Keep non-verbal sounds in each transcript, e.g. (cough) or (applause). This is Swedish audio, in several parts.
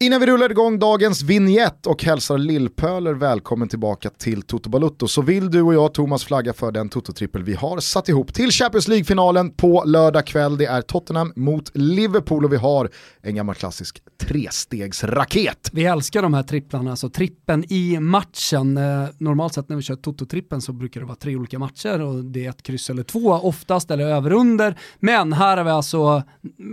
Innan vi rullar igång dagens vignett och hälsar Lillpöler välkommen tillbaka till Toto Balutto så vill du och jag Thomas flagga för den Toto-trippel vi har satt ihop till Champions League-finalen på lördag kväll. Det är Tottenham mot Liverpool och vi har en gammal klassisk trestegsraket. Vi älskar de här tripplarna, alltså trippen i matchen. Eh, normalt sett när vi kör Toto-trippen så brukar det vara tre olika matcher och det är ett kryss eller två oftast eller över under. Men här har vi alltså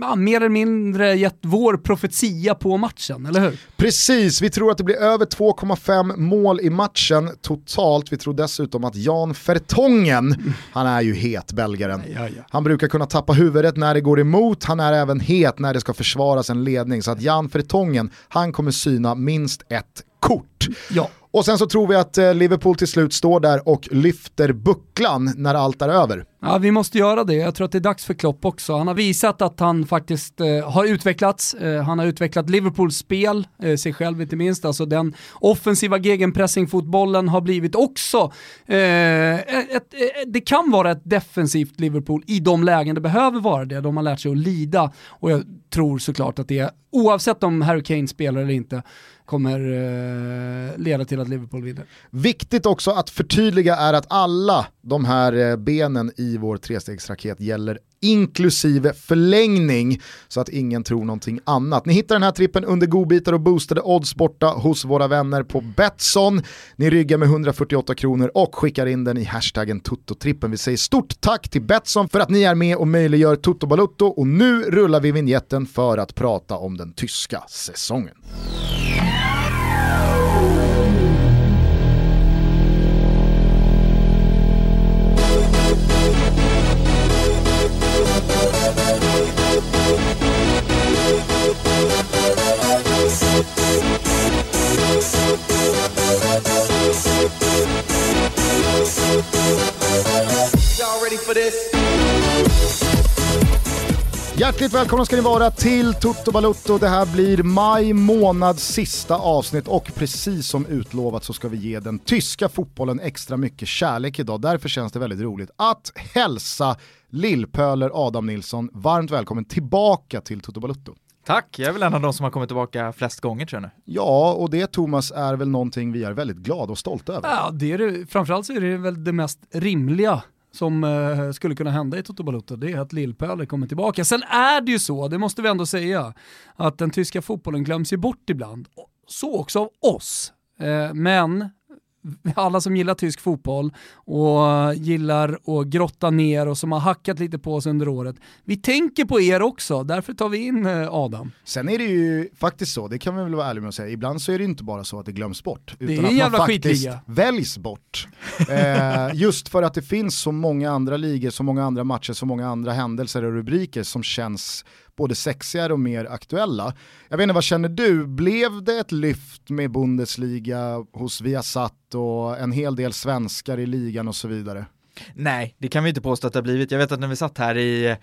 ja, mer eller mindre gett vår profetia på matchen matchen, eller hur? Precis, vi tror att det blir över 2,5 mål i matchen totalt. Vi tror dessutom att Jan Fertongen, han är ju het belgaren. Ja, ja. Han brukar kunna tappa huvudet när det går emot, han är även het när det ska försvaras en ledning. Så att Jan Fertongen, han kommer syna minst ett kort. Ja. Och sen så tror vi att eh, Liverpool till slut står där och lyfter bucklan när allt är över. Ja, vi måste göra det. Jag tror att det är dags för Klopp också. Han har visat att han faktiskt eh, har utvecklats. Eh, han har utvecklat Liverpools spel, eh, sig själv inte minst. Alltså den offensiva gegenpressingfotbollen har blivit också, eh, ett, ett, det kan vara ett defensivt Liverpool i de lägen det behöver vara det. De har lärt sig att lida och jag tror såklart att det, oavsett om Harry Kane spelar eller inte, kommer eh, leda till att Liverpool vinner. Viktigt också att förtydliga är att alla de här eh, benen i vår trestegsraket gäller inklusive förlängning så att ingen tror någonting annat. Ni hittar den här trippen under godbitar och boostade odds borta hos våra vänner på Betsson. Ni ryggar med 148 kronor och skickar in den i hashtaggen Toto-trippen. Vi säger stort tack till Betsson för att ni är med och möjliggör Toto Balutto och nu rullar vi vignetten för att prata om den tyska säsongen. Hjärtligt välkomna ska ni vara till Toto Balutto. Det här blir maj månads sista avsnitt och precis som utlovat så ska vi ge den tyska fotbollen extra mycket kärlek idag. Därför känns det väldigt roligt att hälsa Lillpöler Adam Nilsson varmt välkommen tillbaka till Toto Balutto. Tack, jag är väl en av de som har kommit tillbaka flest gånger tror jag nu. Ja, och det Thomas är väl någonting vi är väldigt glada och stolta över. Ja, det är det, framförallt så är det väl det mest rimliga som eh, skulle kunna hända i Toto Balotto, det är att Lillpöler kommer tillbaka. Sen är det ju så, det måste vi ändå säga, att den tyska fotbollen glöms ju bort ibland. Så också av oss. Eh, men (laughs) alla som gillar tysk fotboll och gillar att grotta ner och som har hackat lite på oss under året. Vi tänker på er också, därför tar vi in eh, Adam. Sen är det ju faktiskt så, det kan vi väl vara ärliga med att säga, ibland så är det inte bara så att det glöms bort. Utan det är att man faktiskt skitliga. väljs bort. eh, just för att det finns så många andra ligor, så många andra matcher, så många andra händelser och rubriker som känns både sexigare och mer aktuella. Jag vet inte, vad känner du? Blev det ett lyft med Bundesliga hos Viasat och en hel del svenskar i ligan och så vidare? Nej, det kan vi inte påstå att det har blivit. Jag vet att när vi satt här i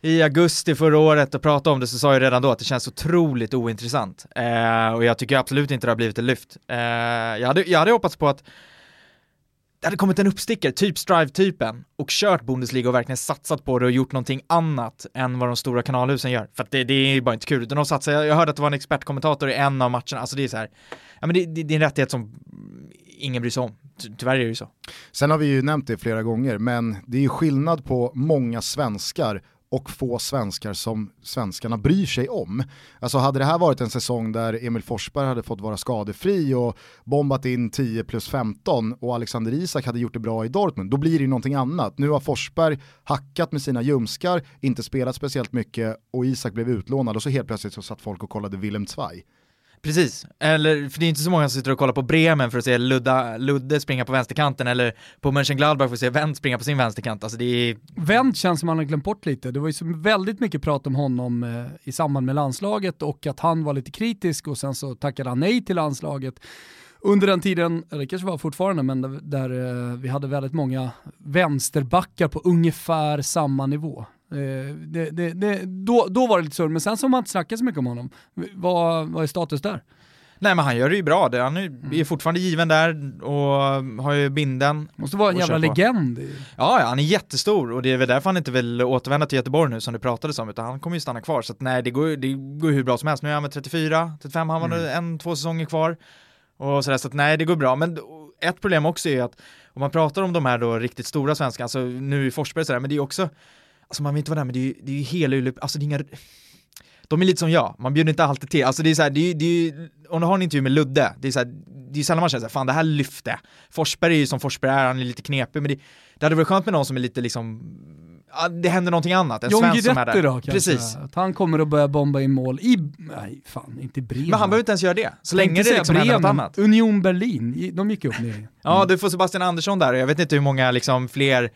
i augusti förra året och pratade om det så sa jag redan då att det känns otroligt ointressant. Eh, och jag tycker absolut inte det har blivit ett lyft. Eh, jag, hade, jag hade hoppats på att det hade kommit en uppstickare, typ Strive-typen, och kört Bundesliga och verkligen satsat på det och gjort någonting annat än vad de stora kanalhusen gör. För att det, det är bara inte kul, utan de satsar, jag hörde att det var en expertkommentator i en av matcherna, alltså det är så här, ja men det, det, det är en rättighet som ingen bryr sig om. Tyvärr är det ju så. Sen har vi ju nämnt det flera gånger, men det är ju skillnad på många svenskar och få svenskar som svenskarna bryr sig om. Alltså hade det här varit en säsong där Emil Forsberg hade fått vara skadefri och bombat in 10 plus 15 och Alexander Isak hade gjort det bra i Dortmund, då blir det ju någonting annat. Nu har Forsberg hackat med sina ljumskar, inte spelat speciellt mycket och Isak blev utlånad och så helt plötsligt så satt folk och kollade Willem Zweig. Precis, eller för det är inte så många som sitter och kollar på Bremen för att se Ludda, Ludde springa på vänsterkanten eller på Mönchengladbach för att se Wendt springa på sin vänsterkant. Alltså det är... Wendt känns som han har glömt bort lite. Det var ju så väldigt mycket prat om honom eh, i samband med landslaget och att han var lite kritisk och sen så tackade han nej till landslaget under den tiden, eller det kanske var fortfarande, men där, där eh, vi hade väldigt många vänsterbackar på ungefär samma nivå. Eh, det, det, det, då, då var det lite så, men sen så har man inte snackat så mycket om honom. Vad, vad är status där? Nej men han gör det ju bra, han är ju fortfarande given där och har ju binden. Måste vara en jävla legend. Ja, ja, han är jättestor och det är väl därför han inte vill återvända till Göteborg nu som det pratades om, utan han kommer ju stanna kvar. Så att nej, det går, det går hur bra som helst. Nu är han med 34, 35, han har mm. en, två säsonger kvar. Och sådär, så att nej, det går bra. Men ett problem också är att om man pratar om de här då riktigt stora svenskarna, alltså nu i Forsberg sådär, men det är också, alltså man vill inte vara där, men det är ju det är ju hela, alltså det är inga de är lite som jag, man bjuder inte alltid till. Alltså det är så här, det är, det är, om du har en intervju med Ludde, det är så här, det är sällan man känner såhär, fan det här lyfte. Forsberg är ju som Forsberg är, han är lite knepig, men det, det hade varit skönt med någon som är lite liksom, det händer någonting annat. En John svensk som är där. Guidetti då kanske? Precis. Att han kommer att börja bomba in mål i, nej fan, inte i Bremen. Men han behöver inte ens göra det, så länge det liksom händer något annat. Union Berlin, de gick upp ner. Mm. Ja, du får Sebastian Andersson där och jag vet inte hur många liksom fler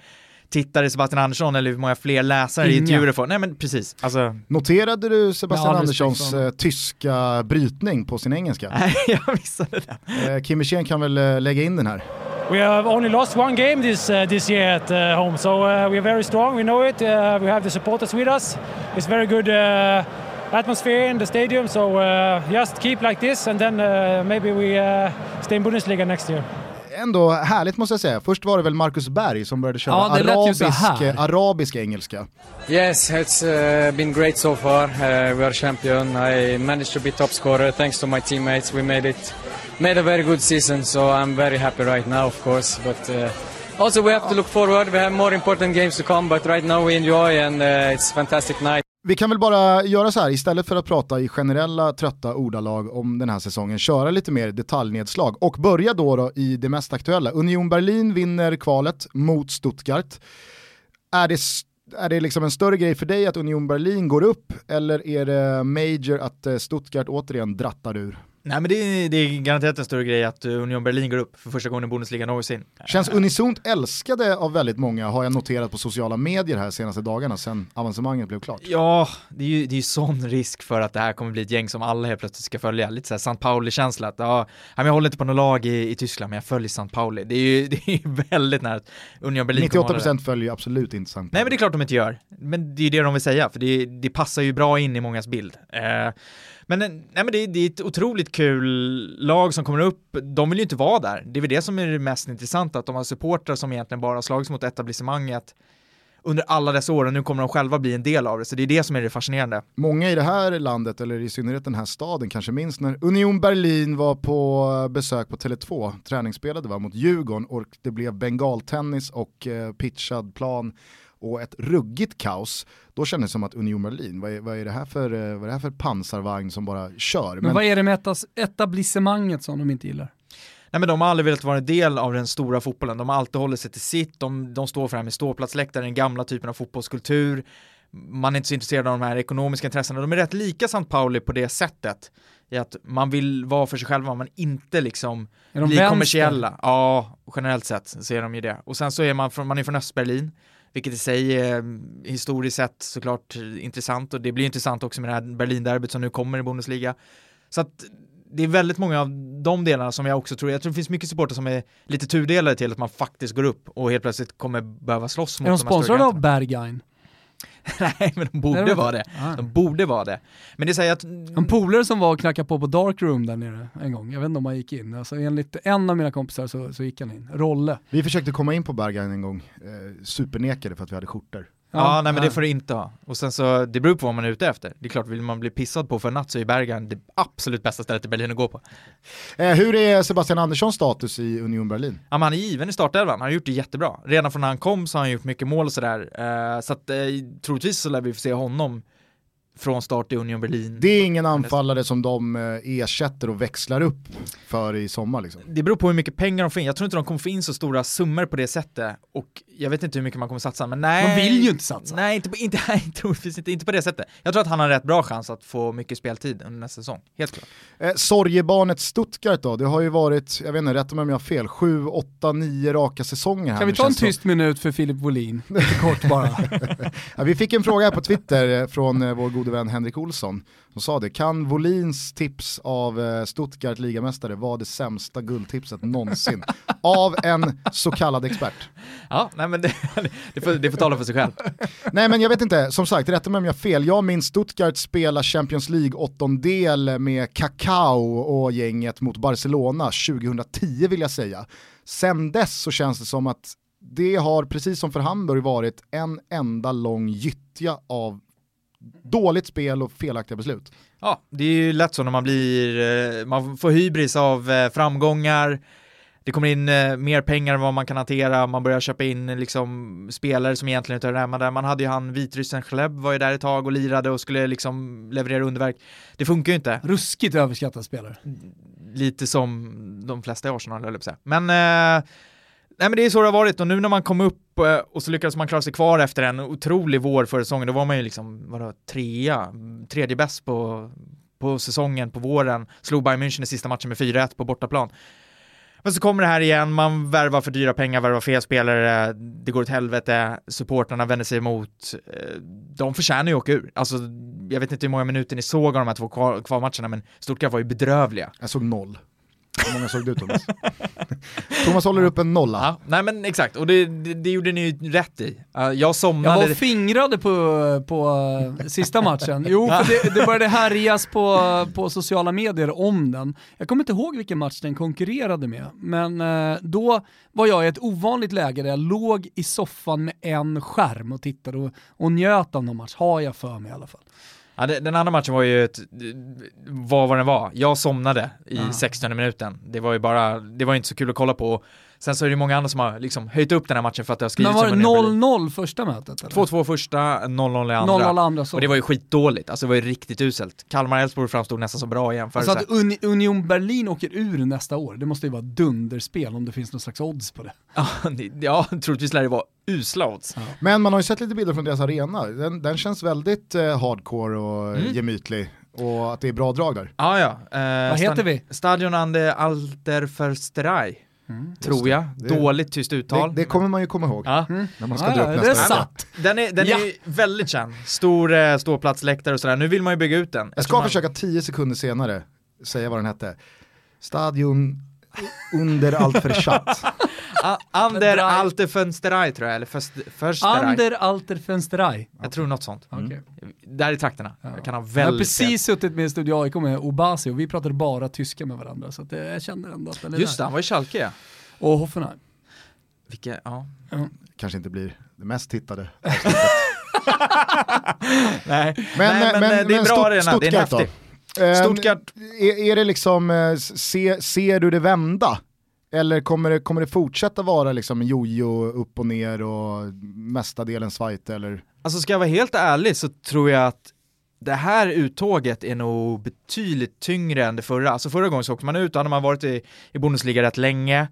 tittare Sebastian Andersson eller hur många fler läsare i Inga. intervjuer du får. Nej men precis. Alltså, Noterade du Sebastian Ja, Anderssons för eh, tyska brytning på sin engelska? (laughs) nej jag missade det. Eh, Kim Wirsén kan väl eh, lägga in den här. We have only lost one game this uh, this year at uh, home, so uh, we are very strong. We know it. Uh, we have the supporters with us. It's very good uh, atmosphere in the stadium. So uh, just keep like this, and then uh, maybe we uh, stay in Bundesliga next year. Ändå härligt måste jag säga. Först var det väl Marcus Berg som började köra Ja, arabisk, arabisk engelska. Yes, it's uh, been great so far. Uh, we are champion. I managed to be top scorer thanks to my teammates. We made it, made a very good season. So I'm very happy right now, of course. But uh, also we have to look forward. We have more important games to come. But right now we enjoy, and uh, it's a fantastic night. Vi kan väl bara göra så här, istället för att prata i generella trötta ordalag om den här säsongen, köra lite mer detaljnedslag och börja då, då i det mest aktuella. Union Berlin vinner kvalet mot Stuttgart. Är det, är det liksom en större grej för dig att Union Berlin går upp eller är det major att eh, Stuttgart återigen drattar ur? Nej men det är, det är garanterat en större grej att uh, Union Berlin går upp för första gången i Bundesliga någonsin. Känns unisont älskade av väldigt många har jag noterat på sociala medier här senaste dagarna sedan avancemanget blev klart. Ja, det är ju det är sån risk för att det här kommer bli ett gäng som alla helt plötsligt ska följa. Lite såhär St. Pauli-känsla att ja, jag håller inte på något lag i, i Tyskland men jag följer St. Pauli. Det är ju (laughs) det är ju väldigt nära att Union Berlin kommer hålla det. 98% följer ju absolut inte Sankt Nej men det är klart de inte gör. Men det är ju det de vill säga, för det, det passar ju bra in i mångas bild. Eh, men, eh, nej, men det, det är ett otroligt kul lag som kommer upp. De vill ju inte vara där. Det är väl det som är det mest intressanta, att de har supportrar som egentligen bara har slagits mot etablissemanget under alla dessa år och nu kommer de själva bli en del av det. Så det är det som är det fascinerande. Många i det här landet, eller i synnerhet den här staden, kanske minns när Union Berlin var på besök på Tele2, träningsspelade va, mot Djurgården och det blev bengaltennis och eh, pitchad plan och ett ruggigt kaos. Då kändes det som att Union Berlin, vad är, vad är, det, här för, eh, vad är det här för pansarvagn som bara kör? Men, vad är det med etas- etablissemanget som de inte gillar? Nej men de har aldrig velat vara en del av den stora fotbollen, de har alltid hållit sig till sitt, de, de står för det här med ståplatsläktare, den gamla typen av fotbollskultur, man är inte så intresserad av de här ekonomiska intressena, de är rätt lika St. Pauli på det sättet, i att man vill vara för sig själva, man inte liksom Är de blir vänster? kommersiella. Ja, generellt sett så är de ju det. Och sen så är man från, man är från Östberlin, vilket i sig är mm, historiskt sett såklart intressant och det blir intressant också med det här Berlinderbyt som nu kommer i Bundesliga. Så att det är väldigt många av de delarna som jag också tror, jag tror det finns mycket supporter som är lite tudelade till att man faktiskt går upp och helt plötsligt kommer behöva slåss mot Är de de här större sponsrade av. Berghain? (laughs) Nej, men de borde de vara det. Ah. De borde vara det. Men det säger att... En polare som var och knackade på på Dark Room där nere en gång, jag vet inte om han gick in. Alltså enligt en av mina kompisar så, så gick han in. Rolle. Vi försökte komma in på Berghain en gång, eh, supernekade för att vi hade skjortor. Ja, nej men det får du inte ha. Och sen så, det beror på vad man är ute efter. Det är klart, vill man bli pissad på för en natt så är Bergen det absolut bästa stället i Berlin att gå på. Eh, hur är Sebastian Anderssons status i Union Berlin? Ja, men han är given i startelvan, han har gjort det jättebra. Redan från när han kom så har han gjort mycket mål och sådär. Eh, så att eh, troligtvis så lär vi få se honom från start i Union Berlin. Det är ingen anfallare som de eh, ersätter och växlar upp för i sommar liksom. Det beror på hur mycket pengar de får in. Jag tror inte de kommer få in så stora summor på det sättet. Och jag vet inte hur mycket man kommer satsa, men nej. De vill ju inte satsa. Nej, inte på, inte, (laughs) nej, troligtvis inte, inte på det sättet. Jag tror att han har rätt bra chans att få mycket speltid under nästa säsong. Helt klart. Eh, sorgebarnet Stuttgart då, det har ju varit, jag vet inte, rätta mig om jag har fel, sju, åtta, nio raka säsonger här. Kan vi ta en tyst minut för Filip Wåhlin? (laughs) Lite kort bara. (laughs) Ja, vi fick en fråga här på Twitter eh, från eh, vår gode vän Henrik Olsson som sa det, kan Volins tips av eh, Stuttgart ligamästare vara det sämsta guldtipset någonsin? (laughs) av en så kallad expert. Ja, nej men det, det, får, det får tala för sig själv. Nej men jag vet inte, som sagt, rätta mig om jag har fel. Jag minns Stuttgart spela Champions League åttondel med Kakao och gänget mot Barcelona 2010 vill jag säga. Sen dess så känns det som att det har, precis som för Hamburg, varit en enda lång gyttja av dåligt spel och felaktiga beslut. Ja, det är ju lätt så när man blir, eh, man får hybris av eh, framgångar, det kommer in eh, mer pengar än vad man kan hantera, man börjar köpa in liksom spelare som egentligen inte hör hemma där. Man hade ju han vitryssen Schleb var ju där ett tag och lirade och skulle liksom leverera underverk. Det funkar ju inte. Ruskigt överskattad spelare. Lite som de flesta i Arsenal, höll jag på att säga. Men eh, Nej men det är så det har varit och nu när man kom upp eh, och så lyckades man klara sig kvar efter en otrolig vår förra säsongen, då var man ju liksom, vadå, trea, tredje bäst på, på säsongen på våren, slog Bayern München i sista matchen med 4-1 på bortaplan. Men så kommer det här igen, man värvar för dyra pengar, värvar fel spelare, det går åt helvete, supportrarna vänder sig emot. Eh, de förtjänar ju att åka ur. Alltså, jag vet inte hur många minuter ni såg av de här två kvarmatcherna, men Stuttgart var ju bedrövliga. Jag såg noll. Hur många såg du Thomas? Thomas håller upp en nolla. Ja, nej men exakt, och det, det, det gjorde ni ju rätt i. Uh, jag somnade... Jag var fingrade på, på uh, sista matchen. Jo, för det, det började härjas på, på sociala medier om den. Jag kommer inte ihåg vilken match den konkurrerade med, men uh, då var jag i ett ovanligt läge där jag låg i soffan med en skärm och tittade och, och njöt av någon match, har jag för mig i alla fall. Ja, den andra matchen var ju ett, vad var den var. Jag somnade i ja. 16 minuten. Det var ju bara, det var inte så kul att kolla på. Sen så är det många andra som har liksom höjt upp den här matchen för att det har skrivits Men var det 0-0 första mötet? 2-2 första, 0-0 i andra. 0-0 andra så. Och det var ju skitdåligt, alltså det var ju riktigt uselt. Kalmar-Elfsborg framstod nästan så bra i jämförelse. Alltså att Un Union Berlin åker ur nästa år, det måste ju vara dunderspel om det finns någon slags odds på det. (laughs) ja, troligtvis lär det vara usla odds. Ja. Men man har ju sett lite bilder från deras arena, den, den känns väldigt eh, hardcore och mm. gemytlig och att det är bra drag där. Ah, ja, eh, Vad heter vi? Stadion an der Alter Försterei. Mm, Tror jag. Det, Dåligt tyst uttal. Det, det, kommer man ju komma ihåg. Ja. Mm. När man ska ja, dra upp nästa. Satt. Den är, den ja. är väldigt känd. Stor eh, ståplatsläktare och sådär. Nu vill man ju bygga ut den. Jag ska man... försöka tio sekunder senare säga vad den hette. Stadion under allt för chatt. (laughs) Ander Alter Fönsterei tror jag, eller Försterei. Ander Alter Fönsterei. Jag tror något sånt. Mm. Där i trakterna. Ja. Jag kan ha väldigt Jag har precis fel. suttit med Studio AIK med Obasi och vi pratade bara tyska med varandra så att jag känner ändå att den är Just det, han var i Schalke Och Hoffenheim. Vilka, ja. ja. Kanske inte blir det mest tittade (laughs) Nej, men, Nej, men, men, det är bra är häftigt. Ehm, Stuttgart. Är, är det liksom, eh, se, ser du det vända? Eller kommer det, kommer det fortsätta vara liksom jojo upp och ner och mestadels fight eller? Alltså ska jag vara helt ärlig så tror jag att det här uttåget är nog betydligt tyngre än det förra. Alltså förra gången så åkte man ut, och hade man varit i, i Bundesliga rätt länge.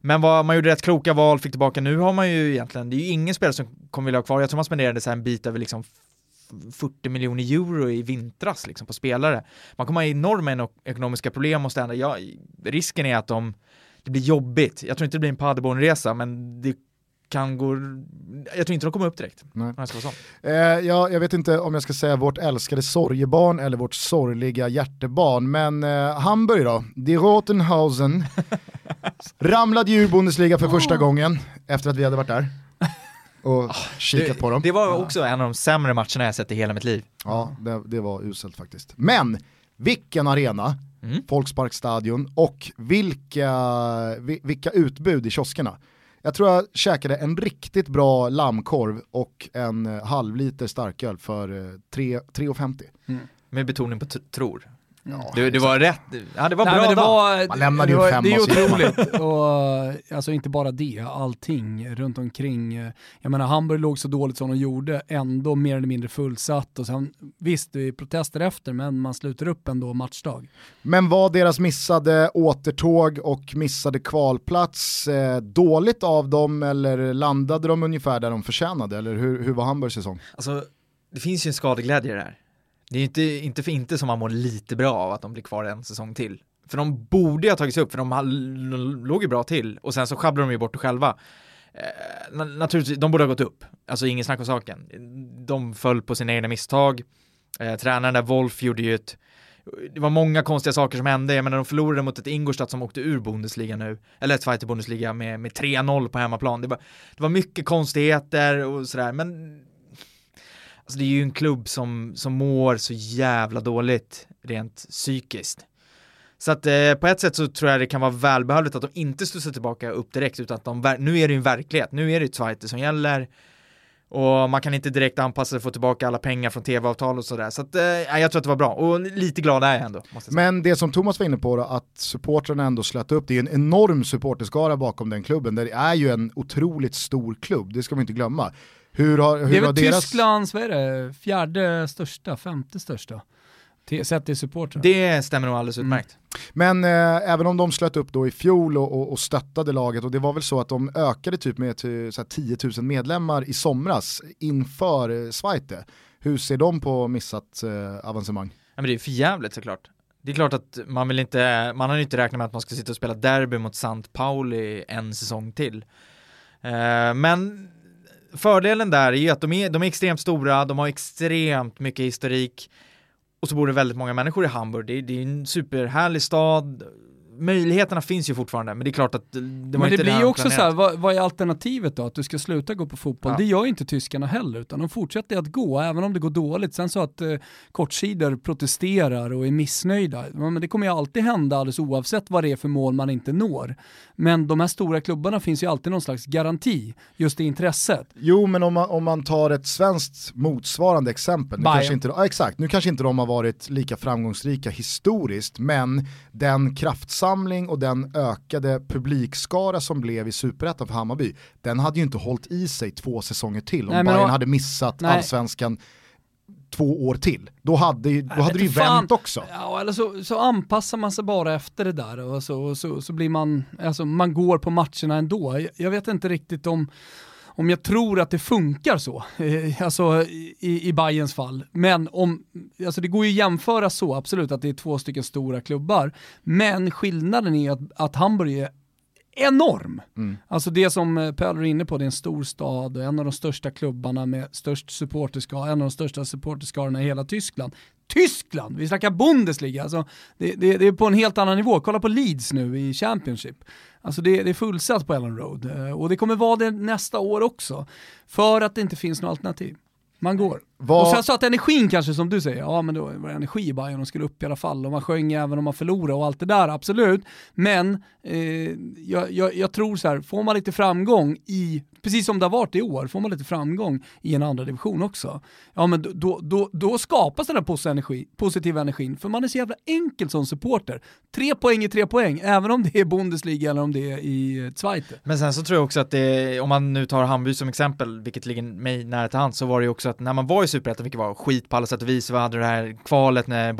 Men vad, man gjorde rätt kloka val, fick tillbaka, nu har man ju egentligen, det är ju ingen spelare som kommer vilja ha kvar, jag tror man spenderade så en bit över liksom 40 miljoner euro i vintras liksom på spelare. Man kommer ha enorma ekonomiska problem och ställa. Ja, risken är att de, det blir jobbigt. Jag tror inte det blir en Paderborn-resa, men det kan gå, jag tror inte de kommer upp direkt. Nej. Eh, ja, jag vet inte om jag ska säga vårt älskade sorgebarn eller vårt sorgliga hjärtebarn, men eh, Hamburg då, Die Rotenhausen (laughs) ramlade ju ur Bundesliga för första gången efter att vi hade varit där och oh, kikat det, på dem. Det var också en av de sämre matcherna jag sett i hela mitt liv. Ja, det, det var uselt faktiskt. Men, vilken arena, mm. Folksparkstadion och vilka, vilka utbud i kioskerna. Jag tror jag käkade en riktigt bra lammkorv och en eh, halvliter starköl för 3,50. Eh, mm. Med betoning på tror. Ja, du, det var rätt, ja det var Nej, bra det var, Man lämnade ju fem Det är otroligt. (laughs) och, alltså inte bara det, allting runt omkring. Jag menar Hamburg låg så dåligt som de gjorde, ändå mer eller mindre fullsatt. Och sen, visst, det är protester efter, men man sluter upp ändå matchdag. Men var deras missade återtåg och missade kvalplats eh, dåligt av dem eller landade de ungefär där de förtjänade? Eller hur, hur var Hamburgs säsong? Alltså, det finns ju en skadeglädje i det är inte, inte för inte som man mår lite bra av att de blir kvar en säsong till. För de borde ju ha tagits upp, för de låg ju bra till och sen så sjabblade de ju bort det själva. Eh, naturligtvis, de borde ha gått upp. Alltså ingen snack om saken. De föll på sina egna misstag. Eh, tränaren där, Wolf, gjorde ju ett det var många konstiga saker som hände, jag menar de förlorade mot ett Ingolstadt som åkte ur Bundesliga nu, eller ett fighter Bundesliga med, med 3-0 på hemmaplan. Det var, det var mycket konstigheter och sådär, men alltså det är ju en klubb som, som mår så jävla dåligt rent psykiskt. Så att eh, på ett sätt så tror jag det kan vara välbehövligt att de inte studsar tillbaka upp direkt utan att de, nu är det ju en verklighet, nu är det ju Zweite som gäller och man kan inte direkt anpassa sig och få tillbaka alla pengar från tv-avtal och sådär. Så att, eh, jag tror att det var bra och lite glad är jag ändå. Jag Men det som Thomas var inne på då, att supportrarna ändå slöt upp, det är en enorm supporterskara bakom den klubben. Det är ju en otroligt stor klubb, det ska man inte glömma. Hur har, hur det är väl deras... Tysklands, vad är det, fjärde största, femte största? Sett till supportrar. Det stämmer nog alldeles utmärkt. Mm. Men eh, även om de slöt upp då i fjol och, och, och, stöttade laget och det var väl så att de ökade typ med till, så 10 000 medlemmar i somras inför eh, Zweite. Hur ser de på missat eh, avancemang? Ja, men det är för jävligt såklart. Det är klart att man vill inte, man har inte räknat med att man ska sitta och spela derby mot Sant Pauli en säsong till. Eh, men fördelen där är ju att de är, de är extremt stora, de har extremt mycket historik och så bor det väldigt många människor i Hamburg. Det, det är en superhärlig stad, möjligheterna finns ju fortfarande, men det är klart att det var men inte det blir ju också så här, vad, vad, är alternativet då? Att du ska sluta gå på fotboll? Ja. Det gör ju inte tyskarna heller, utan de fortsätter att gå, även om det går dåligt. Sen så att eh, kortsidor protesterar och är missnöjda, men det kommer ju alltid hända alldeles oavsett vad det är för mål man inte når. Men de här stora klubbarna finns ju alltid någon slags garanti, just i intresset. Jo, men om man, om man tar ett svenskt motsvarande exempel, nu kanske inte, ja, exakt, nu kanske inte de har varit lika framgångsrika historiskt, men den kraftsamling kraftsamling och den ökade publikskara som blev i superettan för Hammarby, den hade ju inte hållit i sig två säsonger till om nej, Bayern då, hade missat nej. allsvenskan två år till. Då hade, då hade det ju vänt också. Ja, eller så, så anpassar man sig bara efter det där och så, så, så blir man, alltså man går på matcherna ändå. Jag, jag vet inte riktigt om om jag tror att det funkar så, eh, alltså i, i Bayerns fall. Men om, alltså det går ju att jämföra så, absolut, att det är två stycken stora klubbar. Men skillnaden är att, att Hamburg är enorm. Mm. Alltså det som eh, Pöller är inne på, det är en stor stad och en av de största klubbarna med störst supporterskara, en av de största supporterskarorna i hela Tyskland. Tyskland! Vi snackar Bundesliga, alltså det, det, det, är på en helt annan nivå. Kolla på Leeds nu i Championship. Alltså det, det är fullsatt på Ellen Road eh, och det kommer vara det nästa år också. För att det inte finns något alternativ. Man går. Var... Och sen så att energin kanske som du säger, ja men då var det energi i Bayern, de skulle upp i alla fall och man sjöng även om man förlorade och allt det där, absolut. Men eh, jag, jag, jag, tror så här, får man lite framgång i, precis som det har varit i år, får man lite framgång i en andra division också, ja men då, då, då skapas den här positiva, energi, positiva energin, för man är så jävla enkel som supporter. Tre poäng är tre poäng, även om det är Bundesliga eller om det är i eh, Zweite. Men sen så tror jag också att det, om man nu tar Hamburg som exempel, vilket ligger mig nära till hands, så var det ju också att när man var i superettan, vilket var skit på alla sätt och vis, vi hade det här kvalet när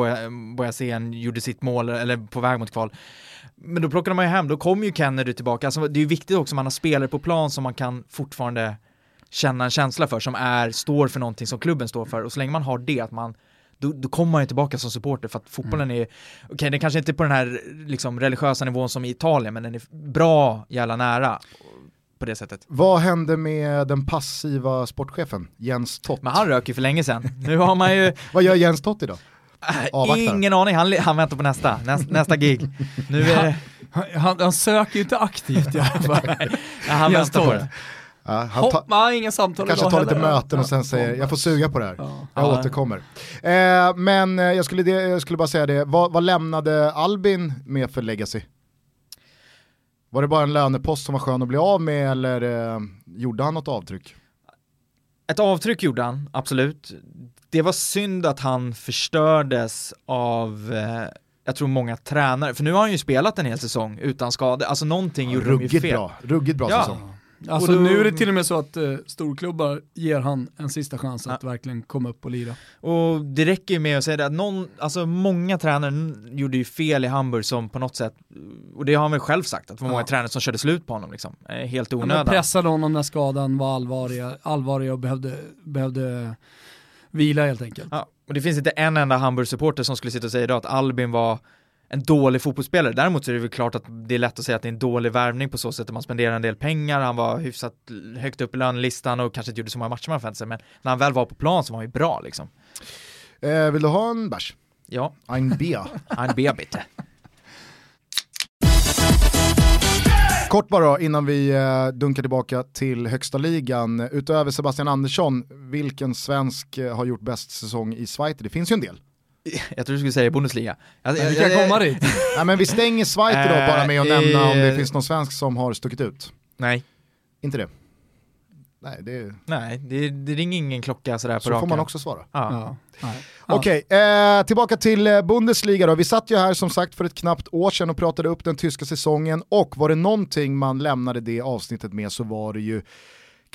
Bojasen gjorde sitt mål, eller på väg mot kval. Men då plockade man ju hem, då kom ju Kennedy tillbaka, alltså det är ju viktigt också att man har spelare på plan som man kan fortfarande känna en känsla för, som är, står för någonting som klubben står för, och så länge man har det, att man då, då kommer man ju tillbaka som supporter för att fotbollen mm. är, okej okay, den kanske inte är på den här liksom, religiösa nivån som i Italien, men den är bra jävla nära på det sättet. Vad hände med den passiva sportchefen Jens Tott? Men han rök ju för länge sedan. Nu har man ju... (laughs) Vad gör Jens Tott idag? Äh, Avvaktar. Ingen aning, han, han väntar på nästa, nästa, nästa gig. Nu är han, han, söker ju inte aktivt i alla (laughs) fall. ja, han väntar på det. Ja, han Hopp, nej, inga samtal Kanske tar lite möten och sen säger jag får suga på det här. Ja. Jag ja. återkommer. Eh, men eh, jag skulle, jag skulle bara säga det, vad, vad lämnade Albin med för legacy? Var det bara en lönepost som var skön att bli av med eller eh, gjorde han något avtryck? Ett avtryck gjorde han, absolut. Det var synd att han förstördes av eh, jag tror många tränare, för nu har han ju spelat en hel säsong utan skada, alltså någonting ja, gjorde de ju fel. Bra, ruggigt bra ja. säsong. Alltså då, nu är det till och med så att uh, storklubbar ger han en sista chans att ja. verkligen komma upp och lira. Och det räcker ju med att säga det att någon, alltså många tränare gjorde ju fel i Hamburg som på något sätt, och det har han väl själv sagt, att det var många tränare som körde slut på honom liksom, helt onödan. Man pressade honom när skadan var allvarlig, allvarlig och behövde, behövde vila helt enkelt. Ja, och det finns inte en enda Hamburg-supporter som skulle sitta och säga idag att Albin var en dålig fotbollsspelare. Däremot så är det väl klart att det är lätt att säga att det är en dålig värvning på så sätt att man spenderar en del pengar, han var hyfsat högt upp i lönelistan och kanske inte gjorde så många matcher man förväntade sig, men när han väl var på plan så var han ju bra liksom. Eh, vill du ha en bärs? Ja, Ein Bier. (laughs) ein Bier bitte. Kort bara innan vi eh, dunkar tillbaka till högsta ligan. Utöver Sebastian Andersson, vilken svensk eh, har gjort bäst säsong i Schweiz? Det finns ju en del. (laughs) Jag tror du skulle säga Bundesliga. Jag, Men vi kan komma dit. (laughs) Nej, men vi stänger Schweiz då bara med att Eh, nämna om det eh. finns någon svensk som har stuckit ut. Nej, Inte det? Nej, det, nej, det, det ringer ingen klocka sådär på så får raken. man också svara. Ja. Ja. Okej, eh, tillbaka till eh, Bundesliga då. Vi satt ju här som sagt för ett knappt år sedan och pratade upp den tyska säsongen och var det någonting man lämnade det avsnittet med så var det ju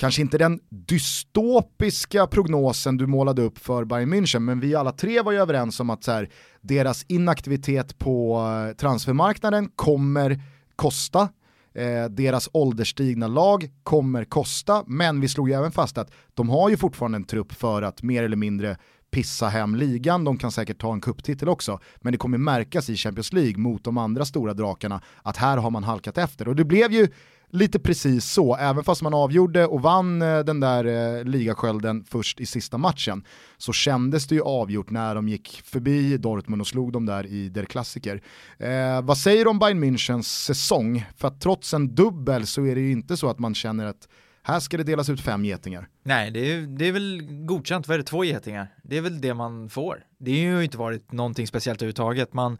kanske inte den dystopiska prognosen du målade upp för Bayern München, men vi alla tre var ju överens om att så här, deras inaktivitet på eh, transfermarknaden kommer kosta. Eh, deras ålderstigna lag kommer kosta, men vi slog ju även fast att de har ju fortfarande en trupp för att mer eller mindre pissa hem ligan, de kan säkert ta en kupptitel också, men det kommer märkas i Champions League mot de andra stora drakarna att här har man halkat efter. Och det blev ju lite precis så, även fast man avgjorde och vann eh, den där eh, ligaskölden först i sista matchen, så kändes det ju avgjort när de gick förbi Dortmund och slog dem där i Der Klassiker. Eh, vad säger du om Bayern Münchens säsong? För att trots en dubbel så är det ju inte så att man känner att här ska det delas ut fem getingar. Nej, det är, det är väl godkänt, vad är det, två getingar? Det är väl det man får. Det har ju inte varit någonting speciellt överhuvudtaget. Man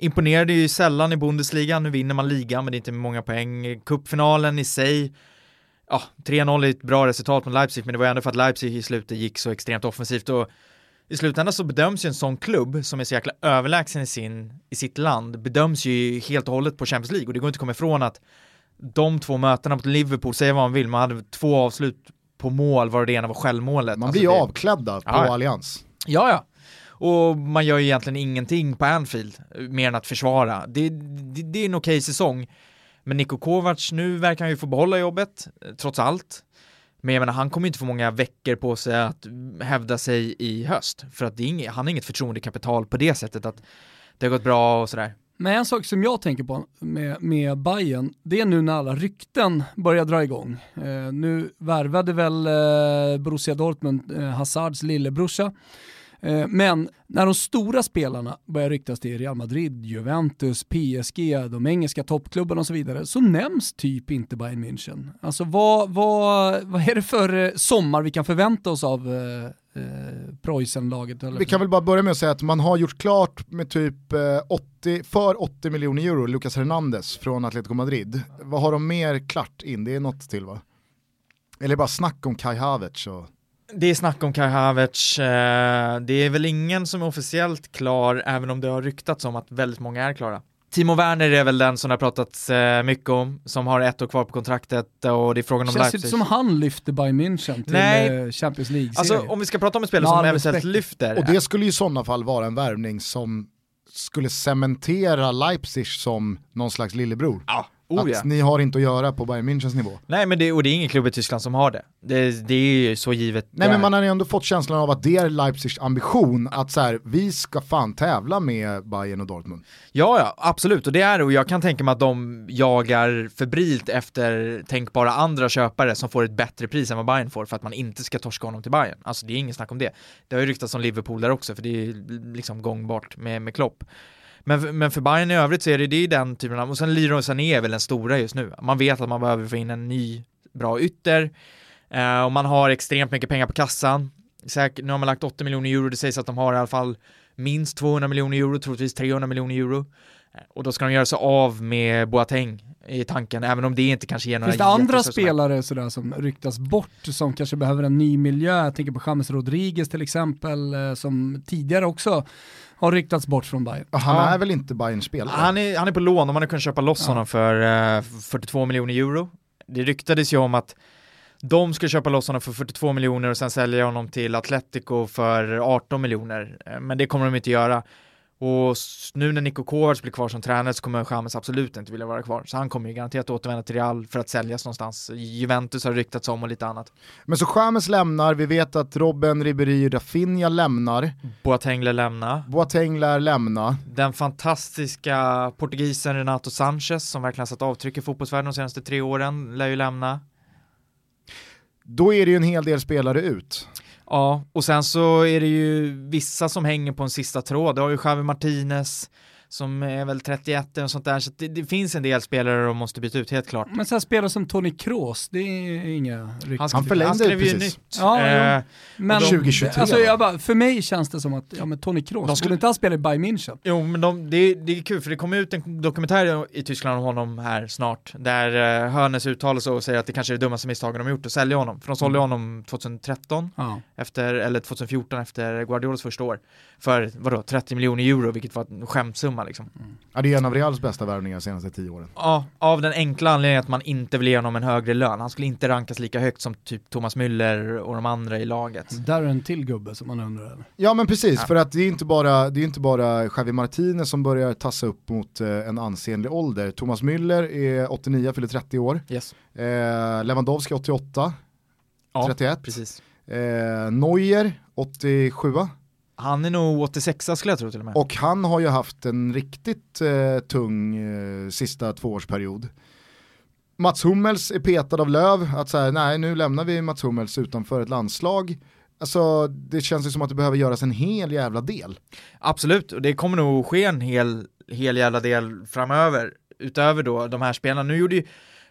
imponerade ju sällan i Bundesliga, nu vinner man ligan men det är inte många poäng. Cupfinalen i sig, ja, 3-0 är ett bra resultat mot Leipzig, men det var ändå för att Leipzig i slutet gick så extremt offensivt och i slutändan så bedöms ju en sån klubb som är så jäkla överlägsen i, sin, i sitt land, bedöms ju helt och hållet på Champions League och det går inte att komma ifrån att de två mötena mot Liverpool, säga vad man vill, man hade två avslut på mål, var det ena var självmålet. Man Alltså blir ju det- avklädda på ja. Allians. Ja, ja. Och man gör ju egentligen ingenting på Anfield, mer än att försvara. Det, det, det är en okej säsong. Men Niko Kovac, nu verkar han ju få behålla jobbet, trots allt. Men jag menar, han kommer ju inte få många veckor på sig att hävda sig i höst. För att det är inget, han har inget förtroendekapital på det sättet att det har gått bra och sådär. Men en sak som jag tänker på med, med Bayern, det är nu när alla rykten börjar dra igång. Eh, nu värvade väl eh, Borussia Dortmund eh, Hazards lillebrorsa. Eh, men när de stora spelarna börjar ryktas till Real Madrid, Juventus, PSG, de engelska toppklubbarna och så vidare, så nämns typ inte Bayern München. Alltså vad, vad, vad är det för eh, sommar vi kan förvänta oss av eh, eh, Preussen-laget? Vi kan väl bara börja med att säga att man har gjort klart med typ eh, 80, för 80 miljoner euro, Lucas Hernandez från Atletico Madrid. Vad har de mer klart in? Det är något till va? Eller bara snack om Kai Havertz och... Det är snack om Kai Havertz, eh, det är väl ingen som är officiellt klar, även om det har ryktats om att väldigt många är klara. Timo Werner är väl den som det har pratats eh, mycket om, som har ett år kvar på kontraktet och det är frågan om Känns inte Leipzig. som han lyfter Bayern München till Nej. eh, Champions League-serie. Alltså om vi ska prata om en spelare som eventuellt lyfter. Och det skulle ju i sådana fall vara en värvning som skulle cementera Leipzig som någon slags lillebror. ja, oh, att ja. ni har inte att göra på Bayern Münchens nivå. Nej men det, och det är ingen klubb i Tyskland som har det. Det, det är ju så givet. Nej men man har ju ändå fått känslan av att det är Leipzigs ambition att så här, vi ska fan tävla med Bayern och Dortmund. Ja, ja, absolut. Och det är det. Och jag kan tänka mig att de jagar febrilt efter tänkbara andra köpare som får ett bättre pris än vad Bayern får för att man inte ska torska honom till Bayern. Alltså det är ingen snack om det. Det har ju ryktats om Liverpool där också, för det är liksom gångbart med, med Klopp. Men, men för Bayern i övrigt så är det, det är den typen av, och sen Leroy Sané är väl den stora just nu. Man vet att man behöver få in en ny bra ytter, eh, och man har extremt mycket pengar på kassan. Säkert, nu har man lagt 80 miljoner euro, det sägs att de har i alla fall minst 200 miljoner euro, troligtvis 300 miljoner euro. Eh, Och då ska de göra sig av med Boateng i tanken, även om det inte kanske ger några Finns det andra spelare sådär som ryktas bort som kanske behöver en ny miljö? Jag tänker på James Rodriguez till exempel, eh, som tidigare också har ryktats bort från Bayern. Han Ja. är väl inte Bayerns spelare? Han är, han är på lån och man har kunnat köpa loss Ja. honom för eh, 42 miljoner euro. Det ryktades ju om att de skulle köpa loss honom för 42 miljoner och sen sälja honom till Atletico för 18 miljoner. Eh, Men det kommer de inte göra. Och nu när Niko Kovacs blir kvar som tränare så kommer Chamez absolut inte vilja vara kvar. Så han kommer ju garanterat återvända till Real för att säljas någonstans. Juventus har ryktats om och lite annat. Men så James lämnar, vi vet att Robben, Ribéry och Rafinha lämnar, Boateng lär lämna. Boateng lär lämna. Den fantastiska portugisen Renato Sanchez som verkligen satt avtryck i fotbollsvärlden de senaste tre åren lär ju lämna. Då är det ju en hel del spelare ut. Ja, och sen så är det ju vissa som hänger på en sista tråd. Det har ju Javi Martinez, som är väl 31 och sånt där. Så det, det, finns en del spelare de måste byta ut, helt klart. Men så här spelare som Tony Kroos, det är inga rykten. Han, han förlängde ju precis. Nytt. Ja, eh, men 2023. Alltså, jag bara, för mig känns det som att, ja men Tony Kroos, de skulle inte han spela i Bayern München? Jo, men de, det, det är kul för det kommer ut en dokumentär i Tyskland om honom här snart, där uh, Hörnes uttalar sig och säger att det kanske är det dummaste misstagen de har gjort att sälja honom. För de sålde mm. honom 2013, ja. efter, eller 2014 efter Guardiolas första år, för vadå, 30 miljoner euro, vilket var en skämtsumma liksom. Mm. Ja, det är en av Reals bästa värvningar de senaste tio åren. Ja, av den enkla anledningen att man inte vill ge honom en högre lön. Han skulle inte rankas lika högt som typ Thomas Müller och de andra i laget. Där är en till gubbe som man undrar över. Ja men precis, ja. för att det är inte bara, det är inte bara Javi Martinez som börjar tassa upp mot eh, en ansenlig ålder. Thomas Müller är 89, fyller 30 år. Yes. Eh, Lewandowski 88, ja, 31. Precis. Eh, Neuer 87. Han är nog 86 skulle jag tro till och med. Och han har ju haft en riktigt eh, tung eh, sista tvåårsperiod. Mats Hummels är petad av Löv, att säga nej nu lämnar vi Mats Hummels utanför ett landslag. Alltså det känns ju som att det behöver göras en hel jävla del. Absolut, och det kommer nog ske en hel, hel jävla del framöver. Utöver då de här spelarna. Nu gjorde ju,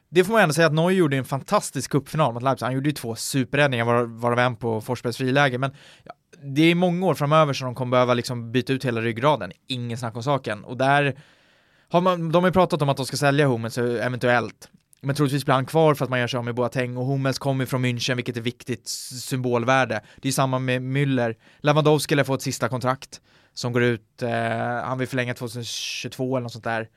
det får man ändå säga att Neuer gjorde en fantastisk cupfinal mot Leipzig. Han gjorde ju två superräddningar varav en på Forsbergs friläge. Men ja, det är många år framöver som de kommer behöva liksom byta ut hela ryggraden, ingen snack om saken. Och där har man, de har ju pratat om att de ska sälja Hummels eh, eventuellt. Men troligtvis blir han kvar för att man gör sig av med Boateng och Hummels kommer från München vilket är viktigt symbolvärde. Det är samma med Müller. Lewandowski lär få ett sista kontrakt som går ut, eh, han vill förlänga 2022 eller något sånt där.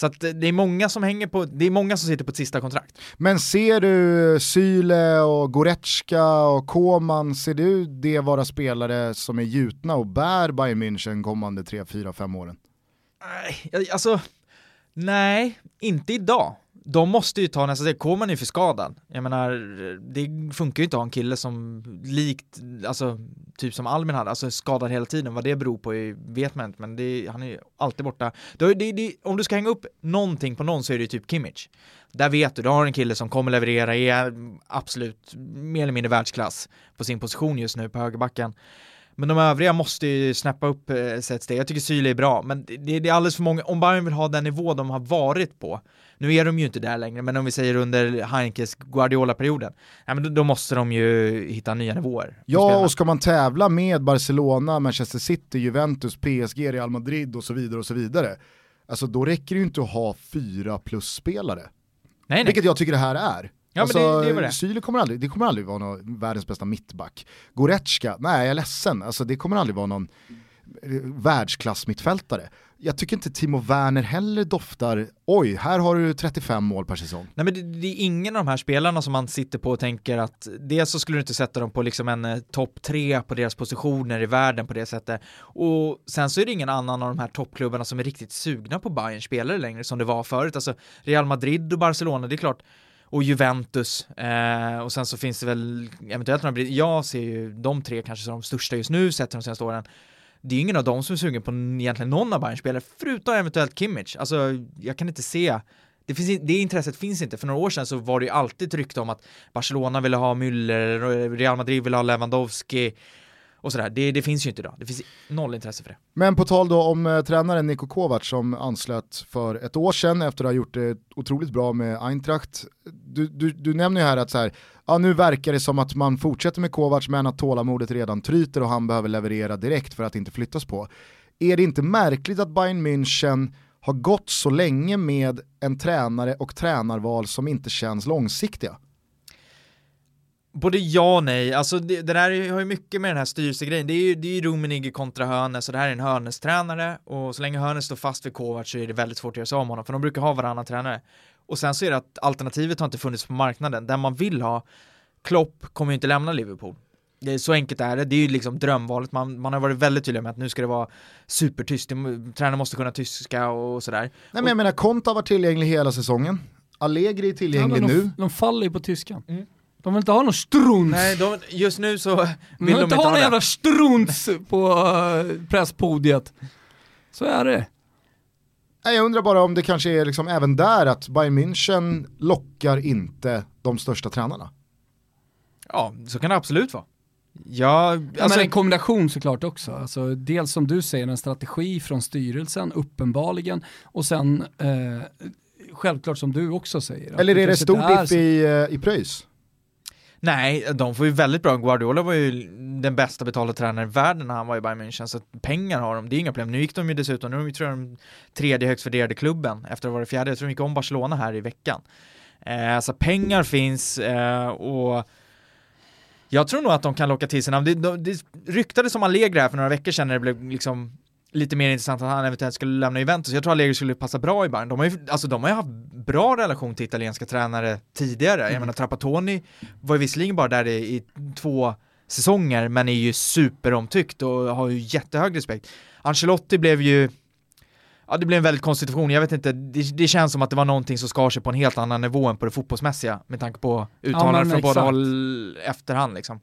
Så att det är många som hänger på, det är många som sitter på ett sista kontrakt. Men ser du Syle och Goretzka och Koman, ser du det vara spelare som är gjutna och bär Bayern München kommande 3, 4, 5 åren? Nej, alltså, nej, inte idag de måste ju ta nästa steg, Koman är ju för skadad. Jag menar, det funkar ju inte att ha en kille som likt, alltså typ som Albin hade, alltså skadad hela tiden. Vad det beror på vet man inte, men det, han är ju alltid borta. Det, det, det, om du ska hänga upp någonting på någon så är det ju typ Kimmich. Där vet du, du har en kille som kommer leverera, är absolut mer eller mindre världsklass på sin position just nu på högerbacken. Men de övriga måste ju snappa upp eh, sig ett steg. Jag tycker Syle är bra, men det, det är alldeles för många, om Bayern vill ha den nivå de har varit på, nu är de ju inte där längre, men om vi säger under Heinkes Guardiola-perioden, ja, men då, då, måste de ju hitta nya nivåer. Ja, och ska man tävla med Barcelona, Manchester City, Juventus, PSG, Real Madrid och så vidare och så vidare, alltså då räcker det ju inte att ha fyra plus-spelare. Nej, nej. Vilket jag tycker det här är. Ja, alltså, men det, det, det. Syle kommer aldrig, det kommer aldrig vara någon, världens bästa mittback. Goretzka, nej jag är ledsen, alltså, det kommer aldrig vara någon eh, världsklass mittfältare jag tycker inte Timo Werner heller doftar, oj, här har du 35 mål per säsong. Nej men det, det, är ingen av de här spelarna som man sitter på och tänker att dels så skulle du inte sätta dem på liksom en eh, topp tre på deras positioner i världen på det sättet. Och sen så är det ingen annan av de här toppklubbarna som är riktigt sugna på Bayern spelare längre som det var förut. Alltså Real Madrid och Barcelona, det är klart, och Juventus eh, och sen så finns det väl eventuellt några, jag ser ju de tre kanske som de största just nu sett de senaste åren det är ingen av dem som är sugen på egentligen någon av Bayerns spelare, förutom eventuellt Kimmich. Alltså, jag kan inte se det, finns, det intresset finns inte. För några år sedan så var det ju alltid ett rykte om att Barcelona ville ha Müller, Real Madrid ville ha Lewandowski och sådär. Det, det, finns ju inte idag. Det finns noll intresse för det. Men på tal då om eh, tränaren Niko Kovac som anslöt för ett år sedan efter att ha gjort det otroligt bra med Eintracht. Du, du, du nämner ju här att så här, ja, nu verkar det som att man fortsätter med Kovac men att tålamodet redan tryter och han behöver leverera direkt för att inte flyttas på. Är det inte märkligt att Bayern München har gått så länge med en tränare och tränarval som inte känns långsiktiga? Både ja och nej, alltså det, det där har ju mycket med den här styrelsegrejen, det är ju, det är ju Rummenigge kontra Hörnes och det här är en Hörnes-tränare och så länge Hörnes står fast vid Kovac så är det väldigt svårt att göra sig av med honom för de brukar ha varannan tränare. Och sen så är det att alternativet har inte funnits på marknaden, den man vill ha, Klopp kommer ju inte lämna Liverpool. Det är så enkelt är det, det är ju liksom drömvalet, man, man har varit väldigt tydlig med att nu ska det vara supertyst, tränaren måste kunna tyska och sådär. Nej men jag menar, Konta var tillgänglig hela säsongen, Allegri är tillgänglig ja, de, nu. De faller ju på tyskan. Mm. De vill inte ha någon struns. Nej, de, just nu så vill de, de inte, inte ha någon jävla struns på uh, presspodiet. Så är det. Jag undrar bara om det kanske är liksom även där att Bayern München lockar inte de största tränarna. Ja, så kan det absolut vara. Ja, Ja, alltså, men en kombination såklart också. Alltså, dels som du säger, en strategi från styrelsen, uppenbarligen, och sen eh, självklart som du också säger. Eller är det kanske stor så- i, eh, i pröjs? Nej, de får ju väldigt bra. Guardiola var ju den bästa betalda tränaren i världen när han var i Bayern München, så pengar har de, det är inga problem. Nu gick de ju dessutom, nu är de ju tror jag den tredje högst värderade klubben efter att ha varit fjärde, jag tror de gick om Barcelona här i veckan. Eh, så pengar finns eh, och jag tror nog att de kan locka till sig namn. Det, de, det ryktades om Allegri här för några veckor sedan när det blev liksom lite mer intressant att han eventuellt skulle lämna Juventus. Jag tror Allegri skulle passa bra i Bayern. De har ju, alltså de har ju haft bra relation till italienska tränare tidigare. Jag menar Trapattoni var ju visserligen bara där i, i två säsonger men är ju superomtyckt och har ju jättehög respekt. Ancelotti blev ju Ja det blev en väldigt konstig situation, jag vet inte, det, det känns som att det var någonting som skar sig på en helt annan nivå än på det fotbollsmässiga med tanke på uttalanden men från båda håll efterhand liksom.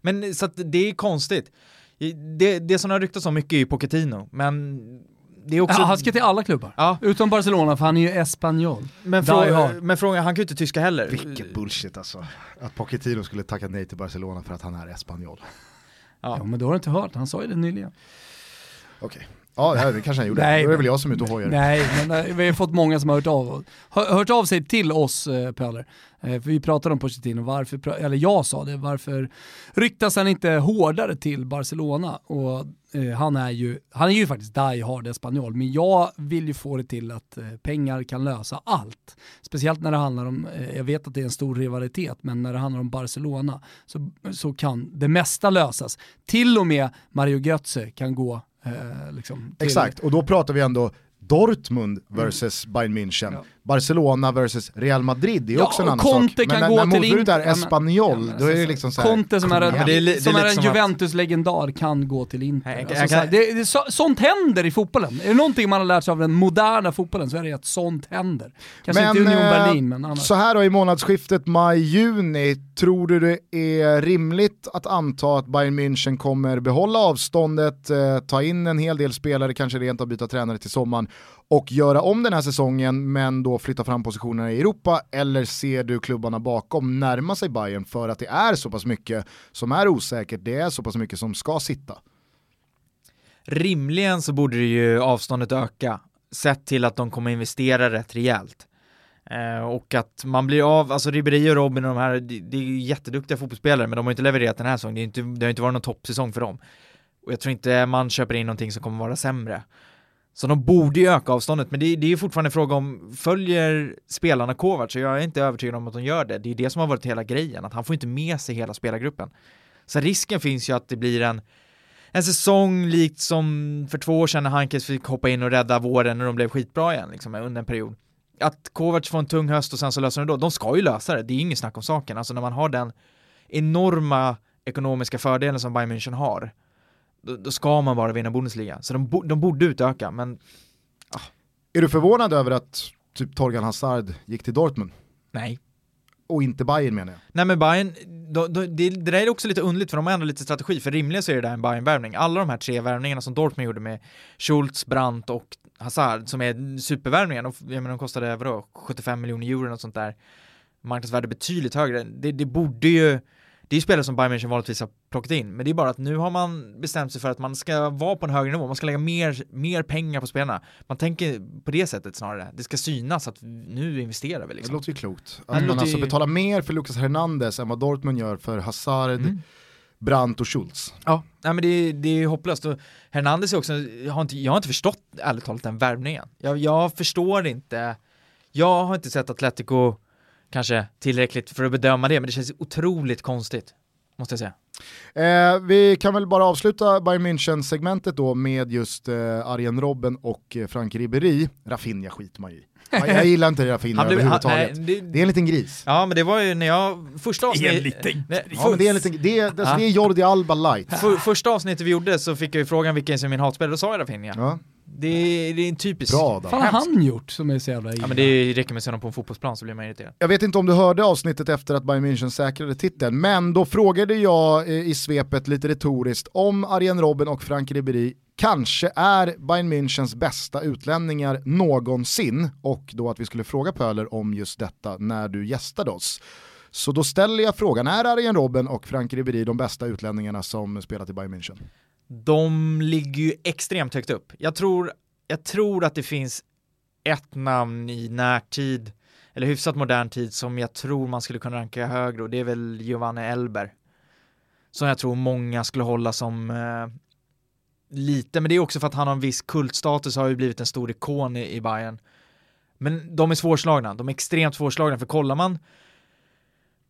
Men så att det är konstigt. Det, det som har ryktats om mycket är ju Pochettino, men det är också... Ja, han ska till alla klubbar. Ja, Utom Barcelona, för han är ju espanjol. men, frå, men frågan, han kan ju inte tyska heller. Vilket bullshit alltså. Att Pochettino skulle tacka nej till Barcelona för att han är espanjol. Ja. Ja, men då har du inte hört, han sa ju det nyligen. Okej. Ja, det det kanske han gjorde. Nej, Då är det väl jag som är ute och hojar. Nej, men eh, vi har fått många som har hört av, hör, hört av sig till oss eh, Pöler. Eh, för vi pratade om Pochettino, varför, eller jag sa det, varför ryktas han inte hårdare till Barcelona? Och eh, han är ju, han är ju faktiskt die hard espanjol, men jag vill ju få det till att eh, pengar kan lösa allt. Speciellt när det handlar om, eh, jag vet att det är en stor rivalitet, men när det handlar om Barcelona så, så kan det mesta lösas. Till och med Mario Götze kan gå eh, liksom, Exakt, och då pratar vi ändå Dortmund versus Bayern München. Mm. Ja. Barcelona versus Real Madrid, det är Ja, också en annan Conte sak. kan när, gå när till motbudet är men- Espanyol, ja, men då är det liksom så här, Conte som är en, det är det är som är lite en som att- Juventus-legendar kan gå till Inter. Jag- Alltså, kan- det, det, så, sånt händer i fotbollen. Är det någonting man har lärt sig av den moderna fotbollen så är det att sånt händer. Kanske inte Union eh, Berlin, men annars. Så här då i månadsskiftet maj-juni, tror du det är rimligt att anta att Bayern München kommer behålla avståndet, eh, ta in en hel del spelare, kanske rent av byta tränare till sommaren och göra om den här säsongen men då flytta fram positionerna i Europa eller ser du klubbarna bakom närma sig Bayern för att det är så pass mycket som är osäkert, det är så pass mycket som ska sitta? Rimligen så borde det ju avståndet öka, sett till att de kommer investera rätt rejält. Eh, och att man blir av, alltså Ribéry och Robin och de här, det, är ju jätteduktiga fotbollsspelare men de har inte levererat den här säsongen, det, är inte, det har inte varit någon toppsäsong för dem. Och jag tror inte man köper in någonting som kommer vara sämre. Så de borde ju öka avståndet, men det, det är ju fortfarande en fråga om, följer spelarna Kovac? Så jag är inte övertygad om att de gör det. Det är det som har varit hela grejen, att han får inte med sig hela spelargruppen. Så risken finns ju att det blir en en säsong likt som för två år sedan när Hankes fick hoppa in och rädda våren när de blev skitbra igen liksom, under en period. Att Kovac får en tung höst och sen så löser de det då. De ska ju lösa det, det är inget snack om saken. Alltså när man har den enorma ekonomiska fördelen som Bayern München har, då, då ska man bara vinna Bundesliga. Så de, bo, de borde utöka, men Är du förvånad över att typ Torgan Hazard gick till Dortmund? nej. Och inte Bayern menar jag. Nej men Bayern, då, då, det, det där är också lite underligt för de har ändå lite strategi, för rimligen så är det där en Bayern-värvning. Alla de här tre värvningarna som Dortmund gjorde med Schultz, Brandt och Hazard, som är supervärvningar, de, jag menar, de kostade vadå, 75 miljoner euro och sånt där, marknadsvärde betydligt högre. Det, det borde ju, det är ju spelare som Bayern München vanligtvis har plockat in, men det är bara att nu har man bestämt sig för att man ska vara på en högre nivå, man ska lägga mer, mer pengar på spelarna. Man tänker på det sättet snarare, det ska synas att nu investerar vi Det liksom. låter ju klokt. det Att man låter alltså betalar mer för Lucas Hernandez än vad Dortmund gör för Hazard, Mm. Brandt och Schultz. Ja, nej men det, är- det är hopplöst. Och Hernandez är också, jag har inte, jag har inte förstått ärligt talat den värvningen. Jag, jag förstår inte, jag har inte sett Atletico kanske tillräckligt för att bedöma det, men det känns otroligt konstigt, måste jag säga. Eh, vi kan väl bara avsluta Bayern München-segmentet då med just eh, Arjen Robben och eh, Frank Ribéry. Rafinha skiter man i. Ja, Jag gillar inte Rafinha (laughs) Han blev- han- överhuvudtaget. nej, det- det är en liten gris. Ja, men det var ju när jag, första avsnittet... Nej, Ja, men det är, en liten, det är, alltså, det är Jordi Alba light. för, första avsnittet vi gjorde så fick jag ju frågan vilken som är min hatspelare, då sa jag Rafinha. Ja, Det, är, det är en typisk... bra. Vad har han gjort som är så jävla illa? Ja men det räcker med att se honom på en fotbollsplan så blir man irriterad. Jag vet inte om du hörde avsnittet efter att Bayern München säkrade titeln, men då frågade jag eh, i svepet lite retoriskt om Arjen Robben och Frank Ribéry kanske är Bayern Münchens bästa utlänningar någonsin och då att vi skulle fråga Pöler om just detta när du gästade oss. Så då ställer jag frågan, är Arjen Robben och Frank Ribéry de bästa utlänningarna som spelat i Bayern München? De ligger ju extremt högt upp. Jag tror, jag tror att det finns ett namn i närtid, eller hyfsat modern tid, som jag tror man skulle kunna ranka högre och det är väl Giovanni Elber. Som jag tror många skulle hålla som eh, lite, men det är också för att han har en viss kultstatus och har ju blivit en stor ikon i, i Bayern. Men de är svårslagna, de är extremt svårslagna, för kollar man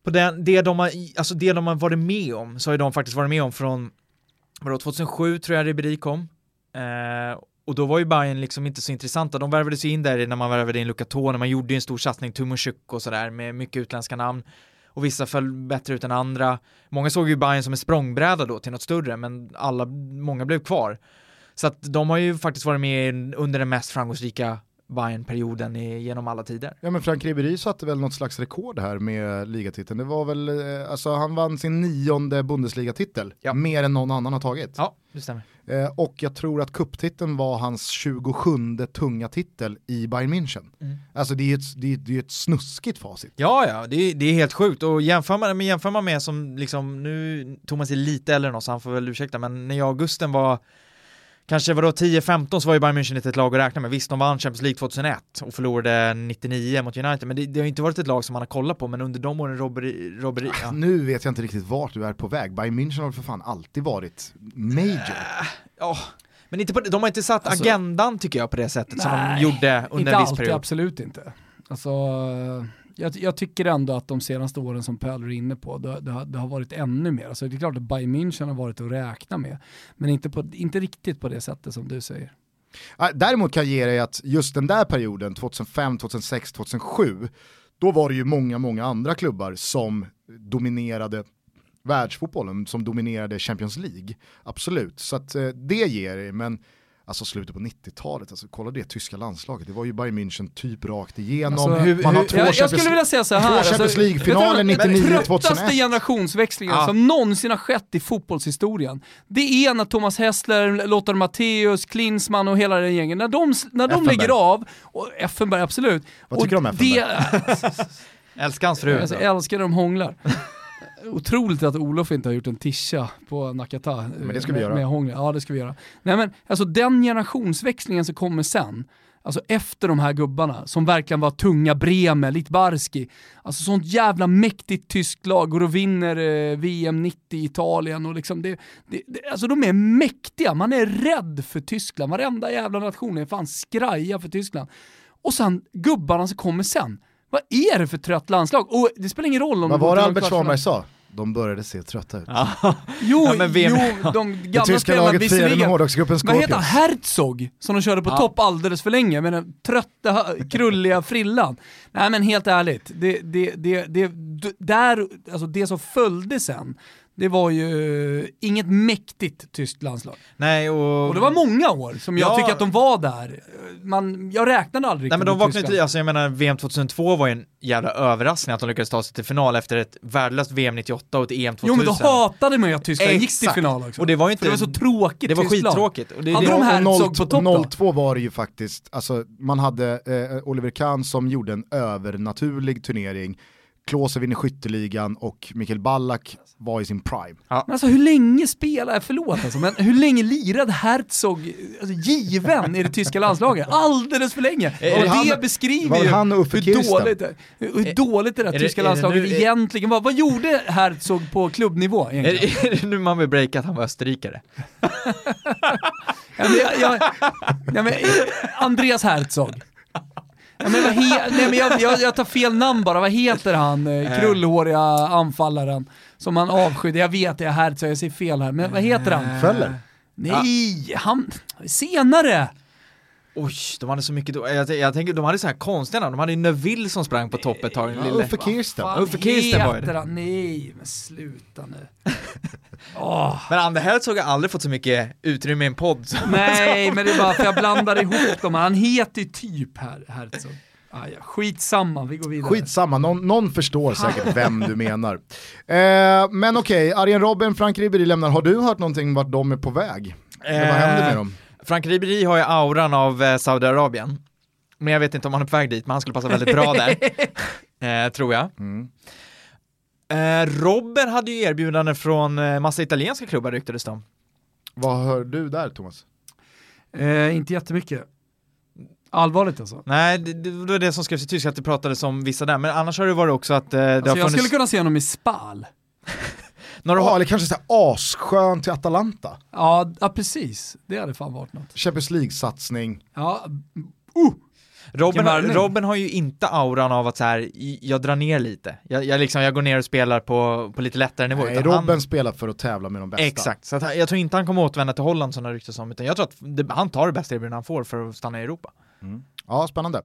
på den, det, de har, alltså det de har varit med om, så har ju de faktiskt varit med om från vadå, 2007 tror jag Ribéry kom. Eh, och då var ju Bayern liksom inte så intressanta. De värvades ju in där när man värvade in Luka Tone, man gjorde ju en stor satsning, Tumoshuk och sådär med mycket utländska namn. Och vissa föll bättre ut än andra. Många såg ju Bayern som en språngbräda då till något större, men alla, många blev kvar. Så att de har ju faktiskt varit med under den mest framgångsrika Bayern-perioden genom alla tider. Ja men Frank Ribéry satte väl något slags rekord här med ligatiteln. Det var väl, eh, alltså han vann sin nionde Bundesliga-titel. Ja. Mer än någon annan har tagit. Ja, det stämmer. Eh, och jag tror att kupptiteln var hans 27 tunga titel i Bayern München. Mm. Alltså det är ju ett, det är, det är ett snuskigt facit. Ja, ja, det är, det är helt sjukt. Och jämför man, men jämför man med som, liksom, nu, Thomas är lite äldre än oss, han får väl ursäkta, men när jag och Gusten var kanske vadå 10-15 så var ju Bayern München inte ett lag att räkna med. Visst, de vann Champions League 2001 och förlorade 99 mot United, men det, det har inte varit ett lag som man har kollat på, men under de åren robberi, robberi ja. Nu vet jag inte riktigt vart du är på väg. Bayern München har för fan alltid varit major. Äh, ja. Men inte på, de har inte satt alltså, agendan tycker jag på det sättet nej, som de gjorde under en viss alltid, period. absolut inte. Alltså, jag, jag, tycker ändå att de senaste åren som Pöler är inne på, det, det, har, det, har, varit ännu mer. Alltså det är klart att Bayern München har varit att räkna med, men inte, på, inte riktigt på det sättet som du säger. Däremot kan jag ge dig att just den där perioden, 2005, 2006, 2007, då var det ju många, många andra klubbar som dominerade världsfotbollen, som dominerade Champions League. Absolut, så att eh, det ger det, men alltså slutet på 90-talet, alltså kolla det tyska landslaget, det var ju Bayern München typ rakt igenom. Alltså, hur, man har två jag, jag skulle vilja säga så här, två Champions alltså, League-finaler 99-2001. Den generationsväxlingen ja. som någonsin har skett i fotbollshistorien, det är när Thomas Hessler, Lothar Matthäus, Klinsmann och hela den gängen, när de, när de lägger av, och Effenberg absolut. Vad tycker du om Effenberg? (laughs) Älskar hans fru. Jag älskar de hånglar. Otroligt att Olof inte har gjort en tischa på Nakata. Men det ska vi göra. Med hångel. Ja det ska vi göra. Nej men alltså den generationsväxlingen som kommer sen, alltså efter de här gubbarna, som verkligen var tunga Bremer, Litbarski, alltså sånt jävla mäktigt tyskt lag, går och vinner eh, VM 90 i Italien och liksom det, det, det, alltså de är mäktiga, man är rädd för Tyskland, varenda jävla nation är fan skraja för Tyskland. Och sen gubbarna som kommer sen, vad är det för trött landslag? Och det spelar ingen roll om Vad var det Albert Svanberg sa? De började se trötta ut. (laughs) jo, ja, VM... jo, (laughs) de gamla det tyska laget firade med hårdrocksgruppen Vad heter han? Herzog? Som de körde på ja. topp alldeles för länge med den trötta, krulliga frillan. Nej men helt ärligt, det, det, det, det, där, alltså det som följde sen, det var ju inget mäktigt tyskt landslag. Nej, och... och det var många år som jag ja. tycker att de var där. Man, jag räknade aldrig Nej men de vaknade inte, alltså jag menar VM 2002 var ju en jävla överraskning att de lyckades ta sig till final efter ett värdelöst VM 98 och ett EM 2000. Jo men då hatade man ju att Tyskland Exakt. gick till final också. Och det var ju inte... För det var så tråkigt Det var skittråkigt. Och det, hade det, de här såg på topp 02 var det ju faktiskt, alltså man hade eh, Oliver Kahn som gjorde en övernaturlig turnering Klose vinner skytteligan och Mikael Ballack var i sin prime. Ja. Men alltså hur länge spelade, förlåt alltså, men hur länge lirade Herzog alltså, given i det tyska landslaget? Alldeles för länge! Och han, det beskriver ju hur dåligt, hur dåligt det där tyska det, landslaget nu, egentligen var. Vad gjorde Herzog på klubbnivå egentligen? Är, är det nu man vill breaka att han var österrikare? ja, men jag, jag, ja, men, Andreas Herzog. Ja, men vad he Nej, men jag, jag, jag, tar fel namn bara, vad heter han, eh, eh. krullhåriga anfallaren som man avskydde? Jag vet, jag är här så jag säger fel här, men vad heter han? Föller? Nej, han, senare! Oj, de hade så mycket, jag, jag tänker, de hade så här konstiga namn, de hade ju Neville som sprang på topp ett tag. Ja, Uffe Kirsten. Uffe Kirsten var det. Nej, men sluta nu. oh. (laughs) Men Ander Herzog har aldrig fått så mycket utrymme i en podd. Nej, (laughs) men det är bara för jag blandar ihop dem, han heter ju typ Her Herzog. Ah, ja. Skitsamma, vi går vidare. Skitsamma, någon, någon förstår säkert vem du menar. Eh, men okej, okay, Arjen Robben, Frank Ribéry lämnar. Har du hört någonting vart de är på väg? Eh, vad händer med dem? Frank Ribéry har ju auran av eh, Saudiarabien. Men jag vet inte om han är på väg dit, men han skulle passa väldigt bra där. (laughs) eh, tror jag. Mm. Eh, Robben hade ju erbjudanden från eh, massa italienska klubbar ryktades det om. Vad hör du där Thomas? Eh, inte jättemycket. Allvarligt alltså. Nej, det, det var det som skrevs i tyska, att det pratades om vissa där, men annars har det varit också att eh, det alltså har jag funnits... skulle kunna se honom i Spal. (laughs) När du har... eller kanske såhär asskönt till Atalanta. Ja, ja, precis. Det hade fan varit något. Champions League-satsning. Ja, Robin, Vilken värvning. Robin har ju inte auran av att så här, jag drar ner lite. Jag, jag, liksom, jag går ner och spelar på, på lite lättare nivå. Nej, Robben han, spelar för att tävla med de bästa. Exakt, så att, jag tror inte han kommer återvända till Holland som det ryktas om, utan jag tror att det, han tar det bästa erbjudandet han får för att stanna i Europa. Ja, spännande.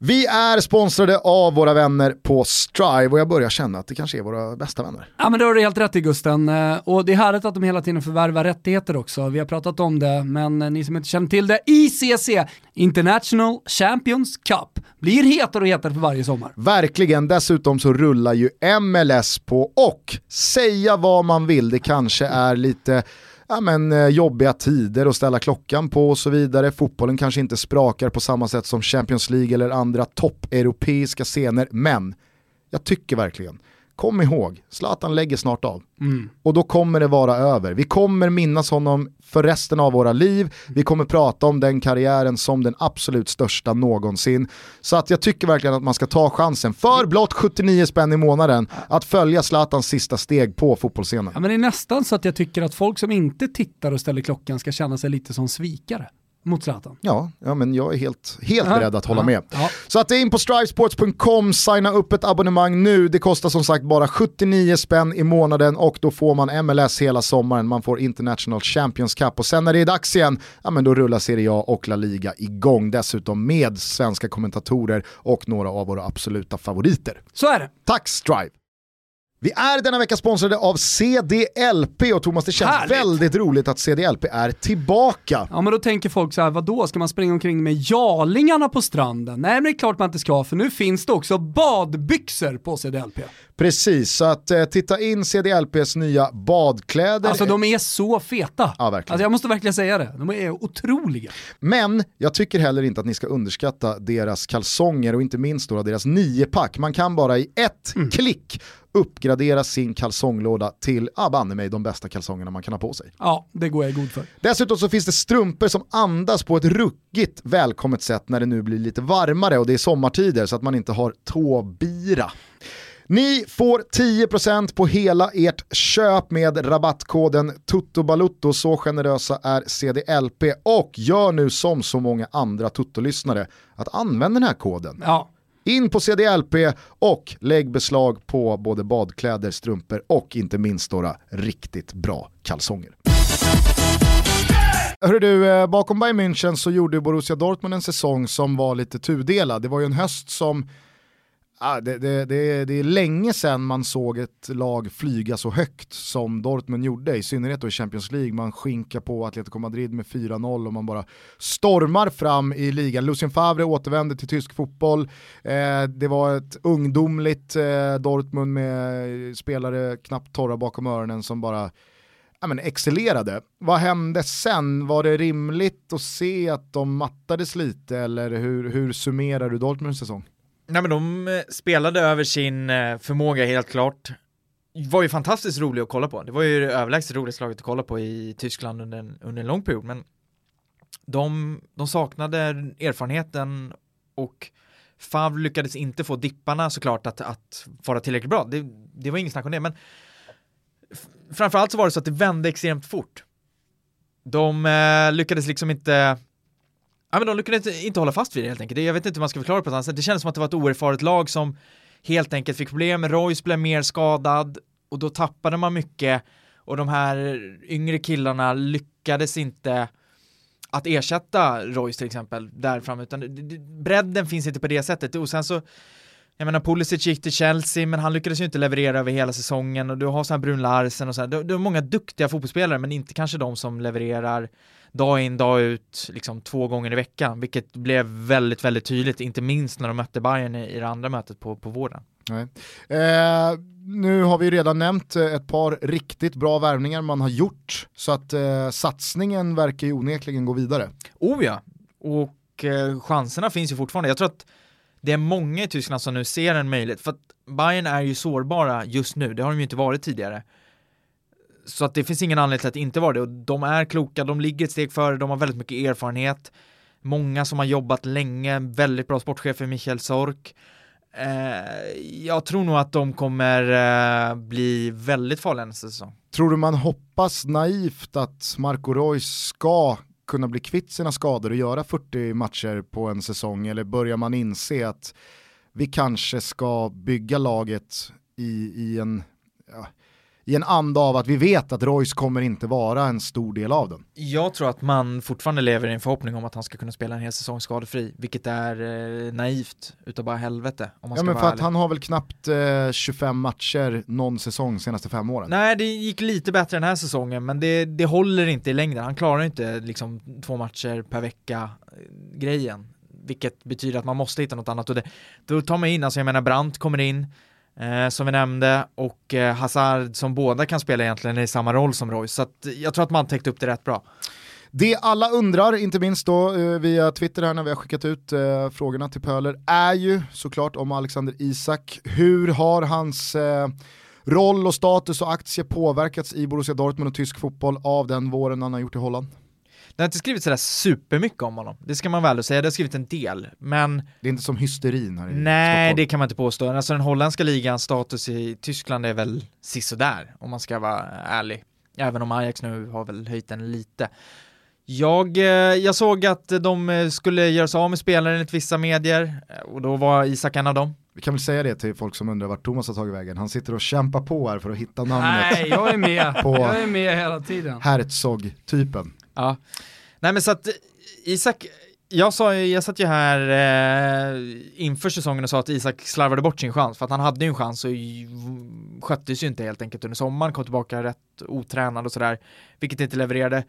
Vi är sponsrade av våra vänner på Strive och jag börjar känna att det kanske är våra bästa vänner. Ja men det har du helt rätt i Gusten. Eh, Och det är härligt att de hela tiden förvärvar rättigheter också. Vi har pratat om det, men eh, ni som inte känner till det, ICC, International Champions Cup, blir hetare och hetare för varje sommar. Verkligen, dessutom så rullar ju MLS på och säga vad man vill, det kanske är lite ja, men, eh, jobbiga tider att ställa klockan på och så vidare. Fotbollen kanske inte sprakar på samma sätt som Champions League eller andra toppeuropeiska scener, men jag tycker verkligen, kom ihåg, Zlatan lägger snart av. Och då kommer det vara över. Vi kommer minnas honom för resten av våra liv. Vi kommer prata om den karriären som den absolut största någonsin. Så att jag tycker verkligen att man ska ta chansen för blott 79 spänn i månaden att följa Zlatans sista steg på fotbollsscenen. Ja men det är nästan så att jag tycker att folk som inte tittar och ställer klockan ska känna sig lite som svikare mot Zlatan. Ja, ja men jag är helt, helt beredd att hålla ja, med. ja. Så att det är in på strivesports.com, signa upp ett abonnemang nu. Det kostar som sagt bara 79 spänn i månaden och då får man MLS hela sommaren. Man får International Champions Cup och sen när det är dags igen, ja men då rullar Serie A och La Liga igång. Dessutom med svenska kommentatorer och några av våra absoluta favoriter. Så är det. Tack Strive! Vi är denna vecka sponsrade av CDLP och Thomas det känns Härligt. väldigt roligt att CDLP är tillbaka. Ja men då tänker folk så här, vad då ska man springa omkring med jarlingarna på stranden? Nej men det är klart man inte ska, för nu finns det också badbyxor på CDLP. Precis, så att eh, titta in CDLPs nya badkläder. Alltså de är så feta. Ja, verkligen. Alltså jag måste verkligen säga det, de är otroliga. Men jag tycker heller inte att ni ska underskatta deras kalsonger och inte minst då deras niopack. Man kan bara i ett Mm. klick uppgradera sin kalsonglåda till, ah, banne mig, de bästa kalsongerna man kan ha på sig. Ja, det går jag god för. Dessutom så finns det strumpor som andas på ett ruggigt välkommet sätt när det nu blir lite varmare och det är sommartider så att man inte har tåbira. Ni får 10% på hela ert köp med rabattkoden TUTTOBALUTTO, så generösa är CDLP och gör nu som så många andra Tutto-lyssnare att använda den här koden. Ja, in på CDLP och lägg beslag på både badkläder, strumpor och inte minst några riktigt bra kalsonger. Hörru du, eh, bakom Bayern München så gjorde Borussia Dortmund en säsong som var lite tudelad. Det var ju en höst som, ah, det, det, det, det är länge sedan man såg ett lag flyga så högt som Dortmund gjorde, i synnerhet då i Champions League. Man skinkar på Atletico Madrid med 4-0 och man bara stormar fram i ligan. Lucien Favre återvände till tysk fotboll. Eh, det var ett ungdomligt eh, Dortmund med eh, spelare knappt torra bakom öronen som bara ja, men excellerade. Vad hände sen? Var det rimligt att se att de mattades lite eller hur, hur summerar du Dortmunds säsong? Nej men de eh, spelade över sin eh, förmåga helt klart. Var ju fantastiskt rolig att kolla på. Det var ju det överlägset roligaste laget att kolla på i Tyskland under en, under en lång period. Men de, de saknade erfarenheten och Favre lyckades inte få dipparna såklart att, att vara tillräckligt bra. Det, det var inget snack om det. Men framförallt så var det så att det vände extremt fort. De eh, lyckades liksom inte Ja men de lyckades inte, hålla fast vid det helt enkelt. Jag vet inte hur man ska förklara det på ett annat sätt. Det kändes som att det var ett oerfaret lag som helt enkelt fick problem. Royce blev mer skadad och då tappade man mycket och de här yngre killarna lyckades inte att ersätta Royce till exempel där framme utan bredden finns inte på det sättet och sen så jag menar Pulisic gick till Chelsea men han lyckades ju inte leverera över hela säsongen och du har så här Brun Larsen och så här. Du, du har många duktiga fotbollsspelare men inte kanske de som levererar dag in dag ut liksom två gånger i veckan vilket blev väldigt väldigt tydligt inte minst när de mötte Bayern i, i det andra mötet på, på våren. Nej. Eh, nu har vi redan nämnt eh, ett par riktigt bra värvningar man har gjort så att eh, satsningen verkar ju onekligen gå vidare. Oh ja, och eh, chanserna finns ju fortfarande. Jag tror att det är många i Tyskland som nu ser en möjlighet, för att Bayern är ju sårbara just nu, det har de ju inte varit tidigare. Så att det finns ingen anledning till att inte vara det och de är kloka, de ligger ett steg före, de har väldigt mycket erfarenhet. Många som har jobbat länge, väldigt bra sportchefer, Michael Sork. Eh, jag tror nog att de kommer eh, bli väldigt farliga nästa säsong. Tror du man hoppas naivt att Marco Reus ska kunna bli kvitt sina skador och göra 40 matcher på en säsong eller börjar man inse att vi kanske ska bygga laget i, i en ja, i en anda av att vi vet att Royce kommer inte vara en stor del av den. Jag tror att man fortfarande lever i en förhoppning om att han ska kunna spela en hel säsong skadefri, vilket är eh, naivt utav bara helvete. Om man ja men för att ärlig. han har väl knappt eh, 25 matcher någon säsong senaste fem åren. Nej, det gick lite bättre den här säsongen, men det, det håller inte i längden. Han klarar inte liksom två matcher per vecka eh, grejen, vilket betyder att man måste hitta något annat och det, då tar man in, alltså jag menar Brandt kommer in, eh, som vi nämnde, och eh, Hazard som båda kan spela egentligen i samma roll som Royce, så att eh, jag tror att man täckte upp det rätt bra. Det alla undrar, inte minst då eh, via Twitter här när vi har skickat ut eh, frågorna till Pöler, är ju såklart om Alexander Isak. Hur har hans eh, roll och status och aktie påverkats i Borussia Dortmund och tysk fotboll av den våren han har gjort i Holland? Det har inte skrivit sådär supermycket om honom, det ska man väl säga, det har skrivit en del, men Det är inte som hysterin här i Nej, Stockholm. det kan man inte påstå. Alltså den holländska ligans status i Tyskland är väl sisådär, om man ska vara ärlig. Även om Ajax nu har väl höjt den lite. Jag, eh, jag såg att de eh, skulle göra sig av med spelare enligt vissa medier, eh, och då var Isak en av dem. Vi kan väl säga det till folk som undrar vart Thomas har tagit vägen. Han sitter och kämpar på här för att hitta namnet Nej, jag är med. (laughs) På- Jag är med hela tiden. Herzog-typen. Ja. Nej men så att Isak, jag, sa, ju- jag satt ju här eh, inför säsongen och sa att Isak slarvade bort sin chans, för att han hade ju en chans och sköttes ju inte helt enkelt under sommaren, kom tillbaka rätt otränad och sådär, vilket inte levererade.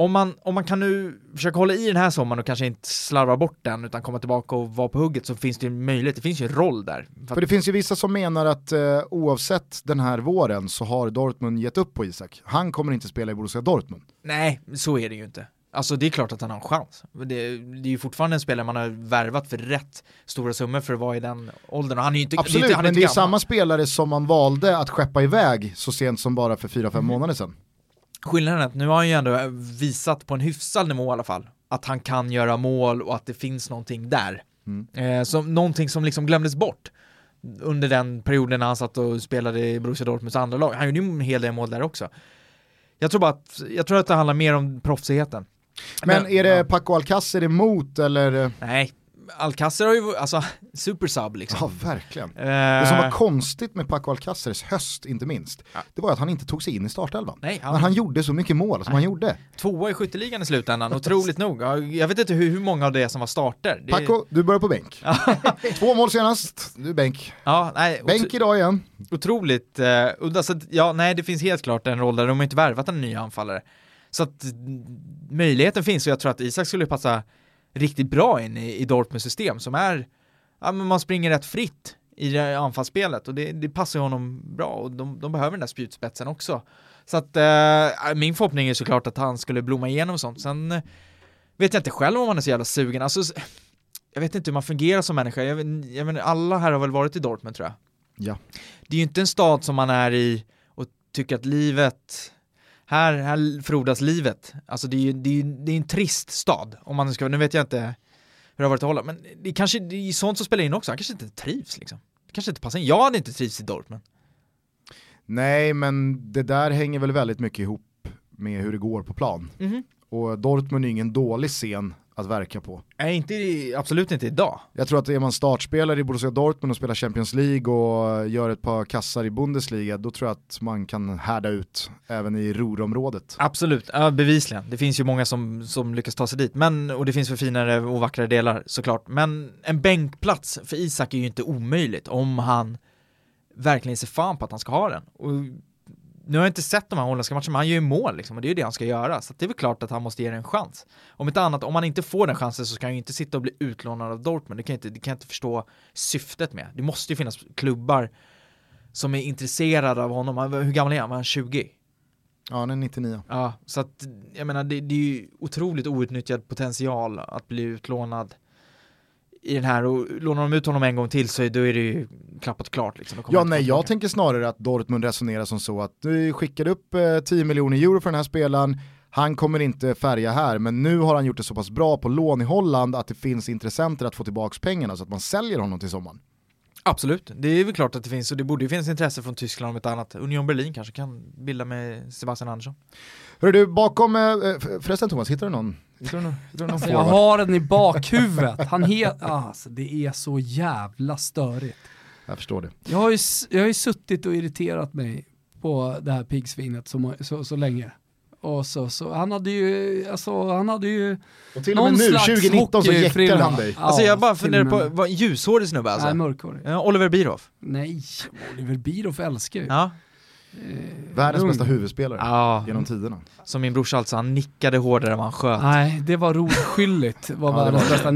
Om man, om man kan nu försöka hålla i den här sommaren och kanske inte slarva bort den utan komma tillbaka och vara på hugget så finns det ju en möjlighet, det finns ju en roll där. För För det finns ju vissa som menar att eh, oavsett den här våren så har Dortmund gett upp på Isak. Han kommer inte spela i Borussia Dortmund. Nej, så är det ju inte. Alltså det är klart att han har en chans. Det, det är ju fortfarande en spelare man har värvat för rätt stora summor för att vara i den åldern. Och han är ju inte, Absolut, inte, han men inte det är gammal. samma spelare som man valde att skeppa iväg så sent som bara för 4-5 Mm. månader sedan. Skillnaden är att nu har han ju ändå visat på en hyfsad nivå i alla fall. Att han kan göra mål och att det finns någonting där. Mm. Eh, som, någonting som liksom glömdes bort under den perioden när han satt och spelade i Borussia Dortmunds andra lag. Han gjorde ju en hel del mål där också. Jag tror bara att, jag tror att det handlar mer om proffsigheten. Men är det ja. Paco Alcacer emot eller? Nej, Alcacer har ju, alltså, (laughs) supersub liksom. Ja, verkligen. Eh, Det som var konstigt med Paco Alcacers höst inte minst, Ja. det var att han inte tog sig in i startelvan. Nej, han, När han gjorde så mycket mål som han gjorde. tvåa i skytteligan i slutändan, otroligt nog. Ja, Jag vet inte hur, hur många av det som var starter. Det, Paco, du börjar på bänk. (laughs) Två mål senast, du bänk. Ja, nej, Bänk idag igen. otroligt eh, udda. Så att, ja, nej, det finns helt klart en roll där de har inte värvat en ny anfallare. Så att möjligheten finns och jag tror att Isak skulle passa riktigt bra in i, i Dortmunds system som är, ja men man springer rätt fritt i anfallsspelet och det, det passar honom bra och de, de behöver den där spjutspetsen också. Så att eh, min förhoppning är såklart att han skulle blomma igenom och sånt. Sen vet jag inte själv om han är så jävla sugen. Alltså, jag vet inte hur man fungerar som människa. Jag, jag menar, alla här har väl varit i Dortmund tror jag. Ja. Det är ju inte en stad som man är i och tycker att livet här, här frodas livet. Alltså det är ju det är, det är en trist stad. Om man ska, nu vet jag inte hur det har varit att hålla, men det är kanske det är sånt som spelar in också. Han kanske inte trivs liksom. Det kanske inte passar in. Jag hade inte trivts i Dortmund. Nej, men det där hänger väl väldigt mycket ihop med hur det går på plan. Mhm. Och Dortmund är ingen dålig scen att verka på. Nej, inte, absolut inte idag. Jag tror att är man startspelare i Borussia Dortmund och spelar Champions League och gör ett par kassar i Bundesliga, då tror jag att man kan härda ut även i Ruhrområdet. Absolut, ja, bevisligen. Det finns ju många som, som lyckas ta sig dit, men, och det finns för finare och vackrare delar såklart. Men en bänkplats för Isak är ju inte omöjligt om han verkligen ser fan på att han ska ha den. Och nu har jag inte sett de här holländska matcherna, men han gör ju mål liksom, och det är ju det han ska göra. Så det är väl klart att han måste ge det en chans. Om inte annat, om han inte får den chansen så ska han ju inte sitta och bli utlånad av Dortmund. Det kan jag inte, det kan jag inte förstå syftet med. Det måste ju finnas klubbar som är intresserade av honom. Han- Hur gammal är han? Var han 20? Ja, den är 99. Ja, så att jag menar det, det är ju otroligt outnyttjad potential att bli utlånad i den här och lånar de ut honom en gång till så då är det ju klappat klart. Liksom. Ja, nej, jag tänker snarare att Dortmund resonerar som så att du skickade upp eh, 10 miljoner euro för den här spelaren, han kommer inte färga här, men nu har han gjort det så pass bra på lån i Holland att det finns intressenter att få tillbaka pengarna så att man säljer honom till sommaren. Absolut, det är väl klart att det finns och det borde ju finnas intresse från Tyskland om ett annat. Union Berlin kanske kan bilda med Sebastian Andersson. Hör du, bakom, eh, förresten Thomas, hittar du någon? Du någon, hittar du någon alltså, jag har den i bakhuvudet, han alltså, det är så jävla störigt. Jag förstår det. Jag har ju, jag har ju suttit och irriterat mig på det här piggsvinet så, så, så länge. Och så, så han hade ju, alltså han hade ju Och till och med nu, 2019 så jäckar han dig. Ja, alltså jag bara funderar på, vad ljushårig snubbe alltså? Nej, mörkhårig. Oliver Bierhoff? Nej, Oliver Bierhoff älskar ju. Ja. Eh, Världens bästa huvudspelare ja. genom tiderna. Som min brorsa alltså, han nickade hårdare än han sköt. Nej, det var rodskyldigt. (laughs) var, ja, världens, bästa,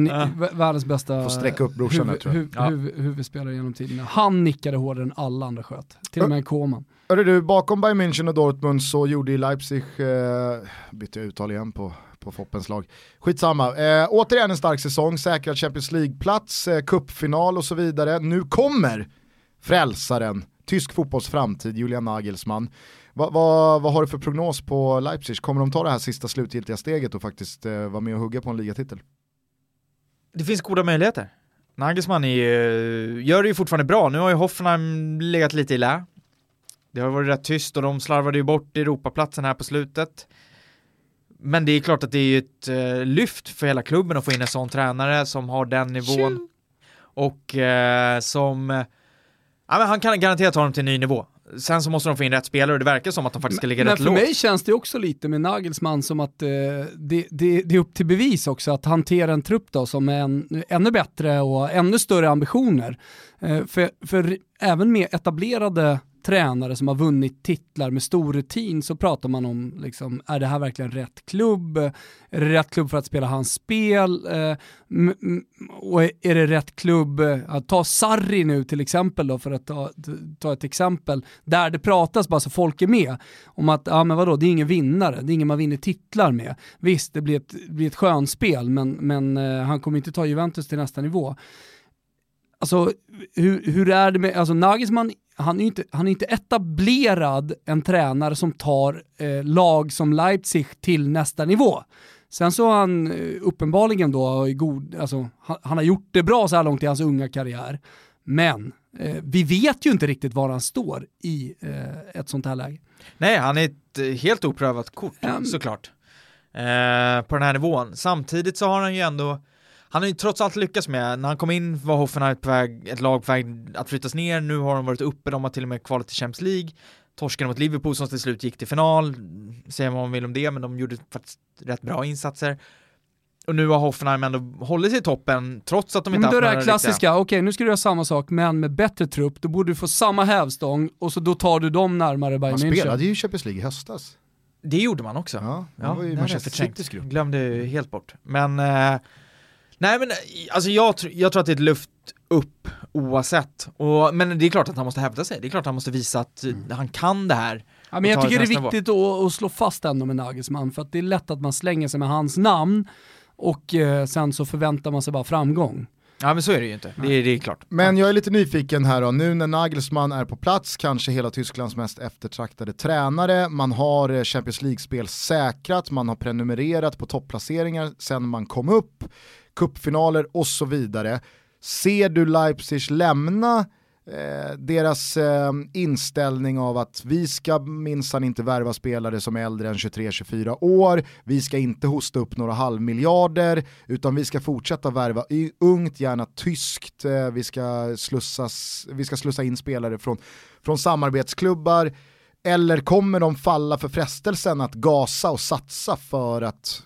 världens bästa Får sträcka upp brorsan huv, tror jag. Huv, huv, huvudspelare genom tiderna. Han nickade hårdare än alla andra sköt. Till och med Koman. Hörru du, bakom Bayern München och Dortmund så gjorde ju Leipzig, eh, bytte jag uttal igen på, på Foppens lag. Skitsamma, eh, återigen en stark säsong, säkrad Champions League-plats, eh, cupfinal och så vidare. Nu kommer frälsaren, tysk fotbolls framtid, Julian Nagelsmann. Va, va, vad har du för prognos på Leipzig? Kommer de ta det här sista slutgiltiga steget och faktiskt eh, vara med och hugga på en ligatitel? Det finns goda möjligheter. Nagelsmann är, gör det ju fortfarande bra, nu har ju Hoffenheim legat lite i lä. Det har varit rätt tyst och de slarvade ju bort Europaplatsen här på slutet. Men det är klart att det är ju ett eh, lyft för hela klubben att få in en sån tränare som har den nivån. Tjum. Och eh, som, eh, ja, men han kan garanterat ta dem till en ny nivå. Sen så måste de få in rätt spelare och det verkar som att de faktiskt ska ligga men rätt lågt. lågt. Men för mig känns det också lite med Nagelsmann som att eh, det, det, det, är upp till bevis också att hantera en trupp då som är en, ännu bättre och ännu större ambitioner. Eh, för, för även med etablerade tränare som har vunnit titlar med stor rutin så pratar man om, liksom, är det här verkligen rätt klubb? Är det rätt klubb för att spela hans spel? Eh, och är det rätt klubb, eh, att ta Sarri nu till exempel då, för att ta, ta ett exempel, där det pratas bara så folk är med, om att, ja men vadå, det är ingen vinnare, det är ingen man vinner titlar med. Visst, det blir ett, blir ett skönspel, men, men eh, han kommer inte ta Juventus till nästa nivå. Alltså hur, hur är det med, alltså Nagelsmann han är inte, han är inte etablerad en tränare som tar eh, lag som Leipzig till nästa nivå. Sen så har han eh, uppenbarligen då, god, alltså, han, han, har gjort det bra så här långt i hans unga karriär. Men eh, vi vet ju inte riktigt var han står i eh, ett sånt här läge. Nej, han är ett eh, helt oprövat kort um, såklart. Eh, på den här nivån. Samtidigt så har han ju ändå han har ju trots allt lyckats med, när han kom in var Hoffenheim på väg, ett lag på väg att flyttas ner, nu har de varit uppe, de har till och med kvalat till Champions League, torsken mot Liverpool som till slut gick till final, säger vad man vill om det, men de gjorde faktiskt rätt bra insatser. Och nu har Hoffenheim ändå hållit sig i toppen trots att de inte haft några Då är det klassiska, okej okay, nu ska du göra samma sak men med bättre trupp, då borde du få samma hävstång och så då tar du dem närmare Bayern München. Man spelade ju Champions League i höstas. Det gjorde man också. Ja, ja var ju Manchester Citys grupp. Glömde helt bort. Men eh, Nej men alltså jag, jag tror att det är ett luft upp oavsett. Och, men det är klart att han måste hävda sig, det är klart att han måste visa att mm. han kan det här. Ja, men jag tycker det är viktigt att, att, slå fast ändå med Nagelsmann, för att det är lätt att man slänger sig med hans namn och eh, sen så förväntar man sig bara framgång. Ja men så är det ju inte, det är, det är klart. Men jag är lite nyfiken här då, nu när Nagelsmann är på plats, kanske hela Tysklands mest eftertraktade tränare, man har eh, Champions League-spel säkrat, man har prenumererat på topplaceringar sen man kom upp cupfinaler och så vidare. Ser du Leipzig lämna eh, deras eh, inställning av att vi ska minsann inte värva spelare som är äldre än 23-24 år, vi ska inte hosta upp några halvmiljarder, utan vi ska fortsätta värva i ungt, gärna tyskt, eh, vi, ska slussas, vi ska slussa in spelare från, från samarbetsklubbar, eller kommer de falla för frestelsen att gasa och satsa för att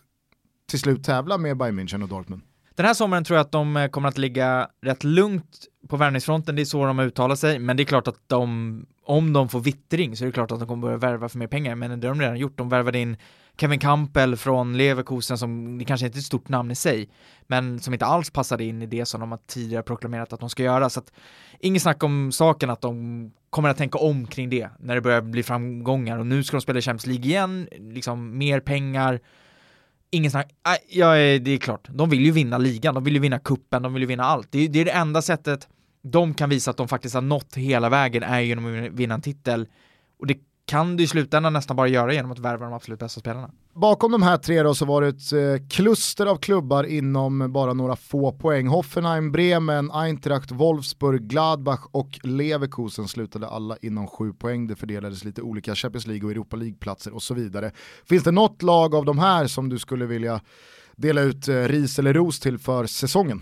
till slut tävla med Bayern München och Dortmund? Den här sommaren tror jag att de eh, kommer att ligga rätt lugnt på värvningsfronten, det är så de har uttalat sig, men det är klart att de, om de får vittring så är det klart att de kommer börja värva för mer pengar, men det har de redan gjort, de värvade in Kevin Campbell från Leverkusen som, det kanske inte är ett stort namn i sig, men som inte alls passade in i det som de har tidigare proklamerat att de ska göra, så att inget snack om saken att de kommer att tänka om kring det när det börjar bli framgångar. Och nu ska de spela Champions League igen, liksom mer pengar, ingen snack, Ja, det är klart, de vill ju vinna ligan, de vill ju vinna kuppen, de vill ju vinna allt. Det är, det är det enda sättet de kan visa att de faktiskt har nått hela vägen är genom att vinna en titel. Och det kan du i slutändan nästan bara göra genom att värva de absolut bästa spelarna. Bakom de här tre då så var det ett eh, kluster av klubbar inom bara några få poäng. Hoffenheim, Bremen, Eintracht, Wolfsburg, Gladbach och Leverkusen slutade alla inom sju poäng. Det fördelades lite olika Champions League och Europa League-platser och så vidare. Finns det något lag av de här som du skulle vilja dela ut eh, ris eller ros till för säsongen?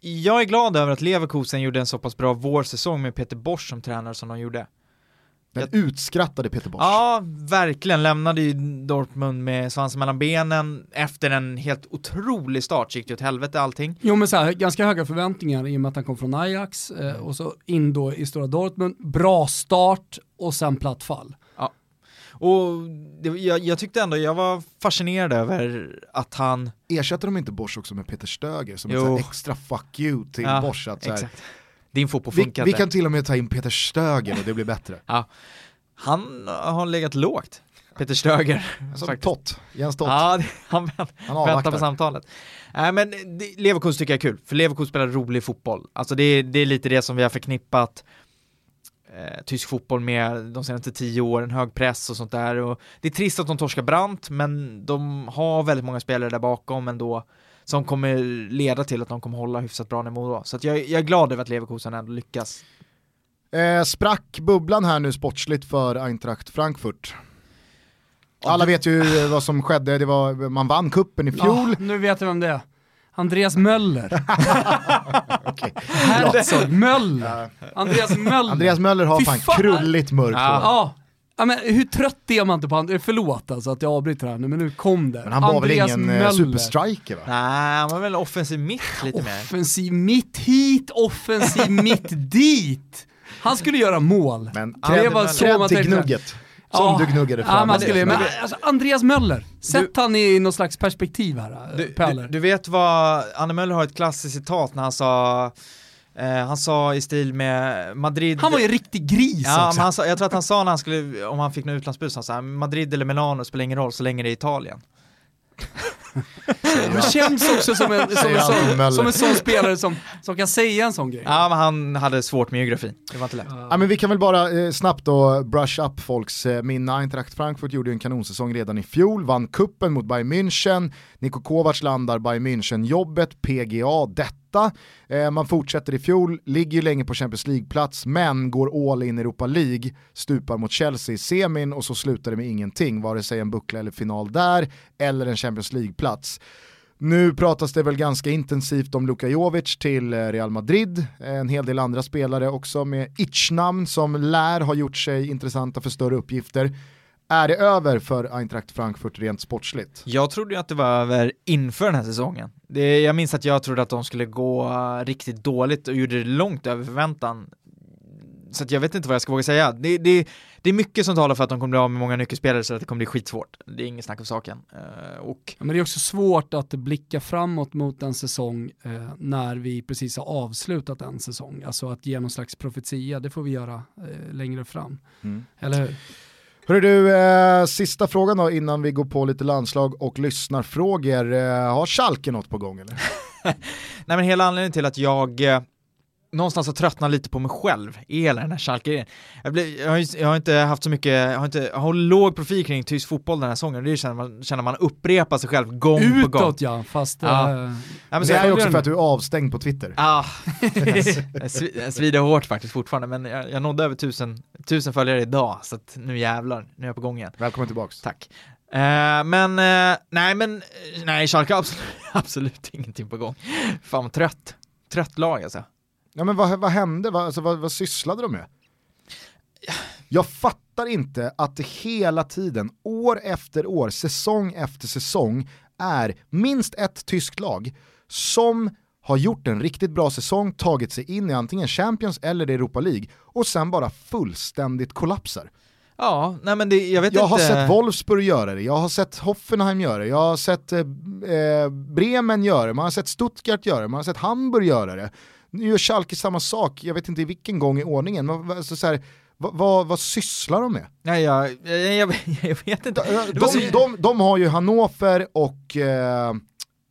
Jag är glad över att Leverkusen gjorde en så pass bra vårsäsong med Peter Bosch som tränare som de gjorde. Den utskrattade Peter Bosch. Ja, verkligen. Lämnade ju Dortmund med svansen mellan benen. Efter en helt otrolig start gick det åt helvete allting. Jo men så här, ganska höga förväntningar i och med att han kom från Ajax eh, och så in då i stora Dortmund. Bra start och sen platt fall. Och det, jag, jag tyckte ändå, jag var fascinerad över att han... Ersätter de inte Bosch också med Peter Stöger som Jo. ett extra fuck you till Ja, Bosch? Att så här, Exakt. Din fotboll vi, funkar vi inte. kan till och med ta in Peter Stöger och det blir bättre. (laughs) Han har legat lågt, Peter Stöger. Som. Tott, Jens Tott. Ja, (laughs) han vänt, Han väntar på avvaktar. samtalet. Nej men Leverkusen tycker jag är kul, för Leverkusen spelar rolig fotboll. Alltså det, är- det är lite det som vi har förknippat eh, tysk fotboll med de senaste tio åren, hög press och sånt där. Och det är trist att de torskar brant, men de har väldigt många spelare där bakom ändå som kommer leda till att de kommer hålla hyfsat bra nivå då. Så att jag, jag är glad över att Leverkusen ändå lyckas. Eh, sprack bubblan här nu sportsligt för Eintracht Frankfurt? Alla vet ju (laughs) vad som skedde, det var, man vann kuppen i fjol. Ja, nu vet jag vem det är. Andreas Möller. (laughs) Herzog Möller. Andreas Möller. Andreas Möller har Fy fan, fan. krulligt mörkt Ja. Ja. ja, men hur trött är man inte på han? Förlåt alltså att jag avbryter här nu, men nu kom det. Men han var Andreas väl ingen eh, Möller. superstriker va? Nej, han var väl offensiv mitt lite mer. Offensiv mitt hit, offensiv (laughs) mitt dit. Han skulle göra mål. Men det cred, var så cred man till gnugget. Som Ja. du gnuggade Ja, fram. man skulle, men, Det- alltså, Andreas Möller, sätt han i någon slags perspektiv här, Du, du, du, du vet vad, Anne Möller har ett klassiskt citat när han sa eh, han sa i stil med Madrid han var ju en riktig gris Ja, också. men han sa, jag tror att han sa när han skulle, om han fick någon utlandsbus, han sa Madrid eller Milano spelar ingen roll så länge det är Italien. Han känns också som en, som, en, sån, som en sån spelare som, som kan säga en sån grej. Ja, men han hade svårt med geografi, det var inte lätt. Ja, men vi kan väl bara eh, snabbt då brush up folks eh, minne. Eintracht Frankfurt gjorde ju en kanonsäsong redan i fjol, vann kuppen mot Bayern München, Niko Kovac landar Bayern München-jobbet, PGA detta. Eh, man fortsätter i fjol, ligger ju länge på Champions League-plats, men går all in i Europa League, stupar mot Chelsea i semin och så slutar det med ingenting, vare sig en buckla eller final där, eller en Champions League-plats. Nu pratas det väl ganska intensivt om Luka Jovic till eh, Real Madrid, eh, en hel del andra spelare också med itch-namn som lär ha gjort sig intressanta för större uppgifter. Är det över för Eintracht Frankfurt rent sportsligt? Jag trodde ju att det var över inför den här säsongen. Det, jag minns att jag trodde att de skulle gå eh, riktigt dåligt och gjorde det långt över förväntan. Så att jag vet inte vad jag ska våga säga. Det, det, det är mycket som talar för att de kommer bli av med många nyckelspelare så att det kommer bli skitsvårt. Det är inget snack om saken. Eh, och Ja, men det är också svårt att blicka framåt mot en säsong eh, när vi precis har avslutat en säsong. Alltså att ge någon slags profetia, det får vi göra eh, längre fram. Mm. Eller hur? Hörru du, eh, sista frågan då innan vi går på lite landslag och lyssnarfrågor. Eh, har Schalke något på gång eller? (laughs) Nej men hela anledningen till att jag eh, någonstans har tröttnat lite på mig själv i hela den här schalke jag, jag, jag har inte haft så mycket, jag har inte, jag har låg profil kring tysk fotboll den här säsongen, det känner man, känner man upprepar sig själv gång på gång. Utåt ja, fast... Ja. Eh, Ja, men Det så är ju också för att du är avstängd på Twitter. (laughs) svi- jag svider hårt faktiskt fortfarande, men jag, jag nådde över tusen, tusen följare idag, så att nu jävlar, nu är jag på gång igen. Välkommen tillbaks. Tack. Eh, men, eh, nej men, nej Schalke har absolut, (laughs) absolut ingenting på gång. Fan vad trött, trött lag alltså. Ja men vad, vad hände, vad, alltså, vad, vad sysslade de med? Jag fattar inte att det hela tiden, år efter år, säsong efter säsong, är minst ett tyskt lag som har gjort en riktigt bra säsong, tagit sig in i antingen Champions eller Europa League och sen bara fullständigt kollapsar. Ja, nej men det, jag vet Jag inte. har sett Wolfsburg göra det, jag har sett Hoffenheim göra det, jag har sett eh, eh, Bremen göra det, man har sett Stuttgart göra det, man har sett Hamburg göra det. Nu gör Schalke samma sak, jag vet inte i vilken gång i ordningen, alltså så här, Va, va, vad sysslar de med? Nej, jag, jag, jag, jag vet inte. De, de, de, de har ju Hannover och eh,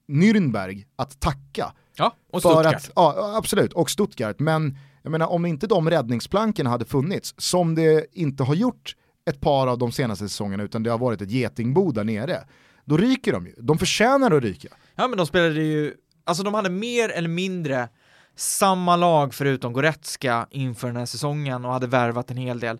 Nürnberg att tacka. Ja, och Stuttgart. att, ja, absolut, och Stuttgart. Men jag menar, om inte de räddningsplanken hade funnits, som det inte har gjort ett par av de senaste säsongerna, utan det har varit ett getingbo där nere, då ryker de ju. De förtjänar att ryka. Ja men de spelade ju, alltså de hade mer eller mindre samma lag förutom Goretzka inför den här säsongen och hade värvat en hel del.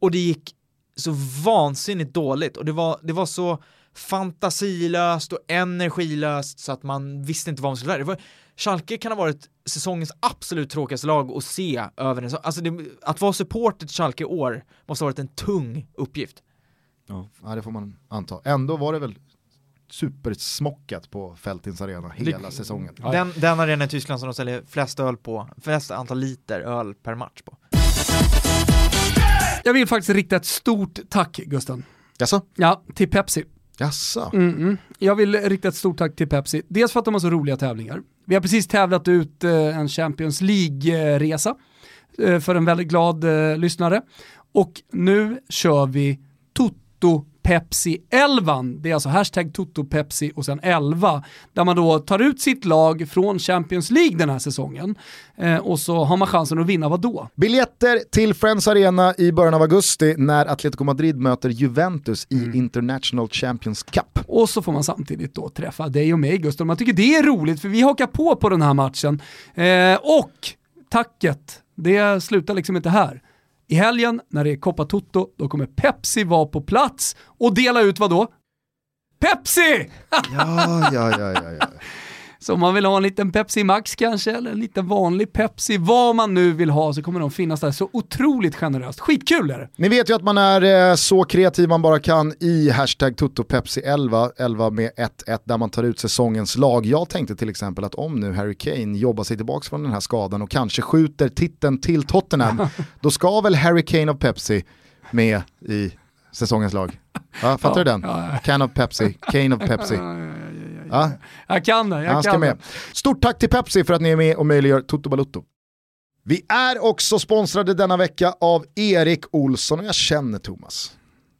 Och det gick så vansinnigt dåligt och det var, det var så fantasilöst och energilöst så att man visste inte vad man skulle göra. Det var, Schalke kan ha varit säsongens absolut tråkigaste lag att se över en alltså det, Att vara supporter till Schalke i år måste ha varit en tung uppgift. Ja, det får man anta. Ändå var det väl supersmockat på Fältins arena hela Det- säsongen. Den, den arena i Tyskland som de säljer flest öl på, flest antal liter öl per match på. Jag vill faktiskt rikta ett stort tack Gusten. Jaså? Ja, till Pepsi. Jaså? Mm -mm. Jag vill rikta ett stort tack till Pepsi. Dels för att de har så roliga tävlingar. Vi har precis tävlat ut eh, en Champions League-resa eh, för en väldigt glad eh, lyssnare. Och nu kör vi Toto Pepsi 11. Det är alltså hashtag Toto Pepsi och sen 11. Där man då tar ut sitt lag från Champions League den här säsongen. Eh, och så har man chansen att vinna vad då? Biljetter till Friends Arena i början av augusti när Atletico Madrid möter Juventus i Mm. International Champions Cup. Och så får man samtidigt då träffa dig och mig Gustav. Man tycker det är roligt för vi hakar på på den här matchen. Eh, och tacket, det slutar liksom inte här. I helgen när det är Coppa Toto, då kommer Pepsi vara på plats och dela ut vad då? Pepsi! Ja, ja, ja, ja, ja. Så om man vill ha en liten Pepsi Max kanske, eller en liten vanlig Pepsi, vad man nu vill ha så kommer de finnas där så otroligt generöst. Skitkul är det! Ni vet ju att man är eh, så kreativ man bara kan i hashtag TuttoPepsi11, 11 med 1-1 där man tar ut säsongens lag. Jag tänkte till exempel att om nu Harry Kane jobbar sig tillbaka från den här skadan och kanske skjuter titeln till Tottenham, (laughs) då ska väl Harry Kane of Pepsi med i säsongens lag. Ja, fattar du den? Ja, ja. Can of Pepsi, Kane of (laughs) Pepsi. Ja, Jag kan det, jag han ska kan med. det. Stort tack till Pepsi för att ni är med och möjliggör Toto Balutto. Vi är också sponsrade denna vecka av Erik Olsson och jag känner Thomas.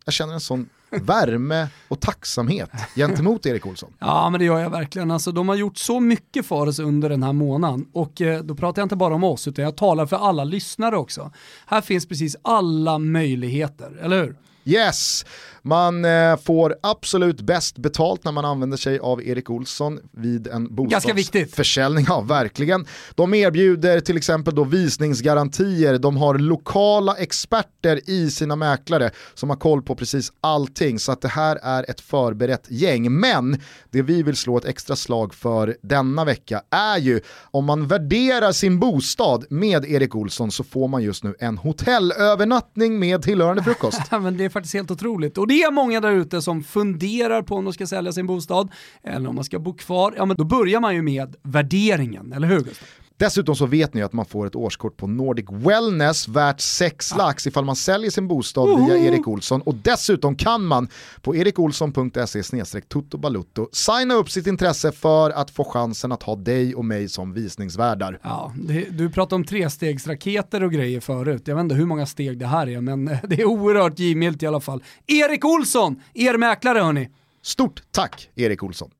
Jag känner en sån (laughs) värme och tacksamhet gentemot Erik Olsson. Ja men det gör jag verkligen. Alltså, de har gjort så mycket för oss under den här månaden och eh, då pratar jag inte bara om oss utan jag talar för alla lyssnare också. Här finns precis alla möjligheter, eller hur? Yes, man eh, får absolut bäst betalt när man använder sig av Erik Olsson vid en bostadsförsäljning. Ja, verkligen. De erbjuder till exempel då visningsgarantier, de har lokala experter i sina mäklare som har koll på precis allting. Så att det här är ett förberett gäng. Men det vi vill slå ett extra slag för denna vecka är ju om man värderar sin bostad med Erik Olsson så får man just nu en hotellövernattning med tillhörande frukost. (laughs) Men det är faktiskt helt otroligt. Och det är många där ute som funderar på om de ska sälja sin bostad eller om man ska bo kvar. Ja men då börjar man ju med värderingen, eller hur Gustav? Dessutom så vet ni att man får ett årskort på Nordic Wellness värt 6 lax ifall man säljer sin bostad via Erik Olsson och dessutom kan man på erikolsson.se tuttobalutto signa upp sitt intresse för att få chansen att ha dig och mig som visningsvärdar. Ja, det, du pratade om trestegsraketer och grejer förut. Jag vet inte hur många steg det här är, men (laughs) det är oerhört givmilt i alla fall. Erik Olsson, er mäklare hörni. Stort tack Erik Olsson.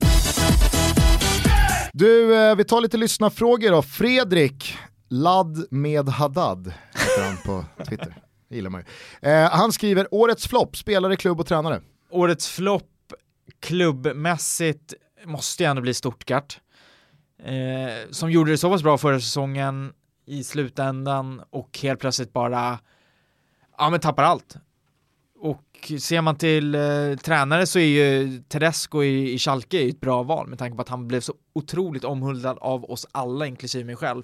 Du, eh, vi tar lite lyssnarfrågor då. Fredrik, ladd med Haddad, heter han på (laughs) Twitter. Det gillar man ju. Eh, han skriver, årets flopp, spelare, klubb och tränare. Årets flopp klubbmässigt måste ju ändå bli Stuttgart. Eh, som gjorde det så pass bra förra säsongen i slutändan och helt plötsligt bara ja men tappar allt. Och ser man till eh, tränare så är ju Tedesco i, i Schalke ett bra val med tanke på att han blev så otroligt omhuldad av oss alla, inklusive mig själv.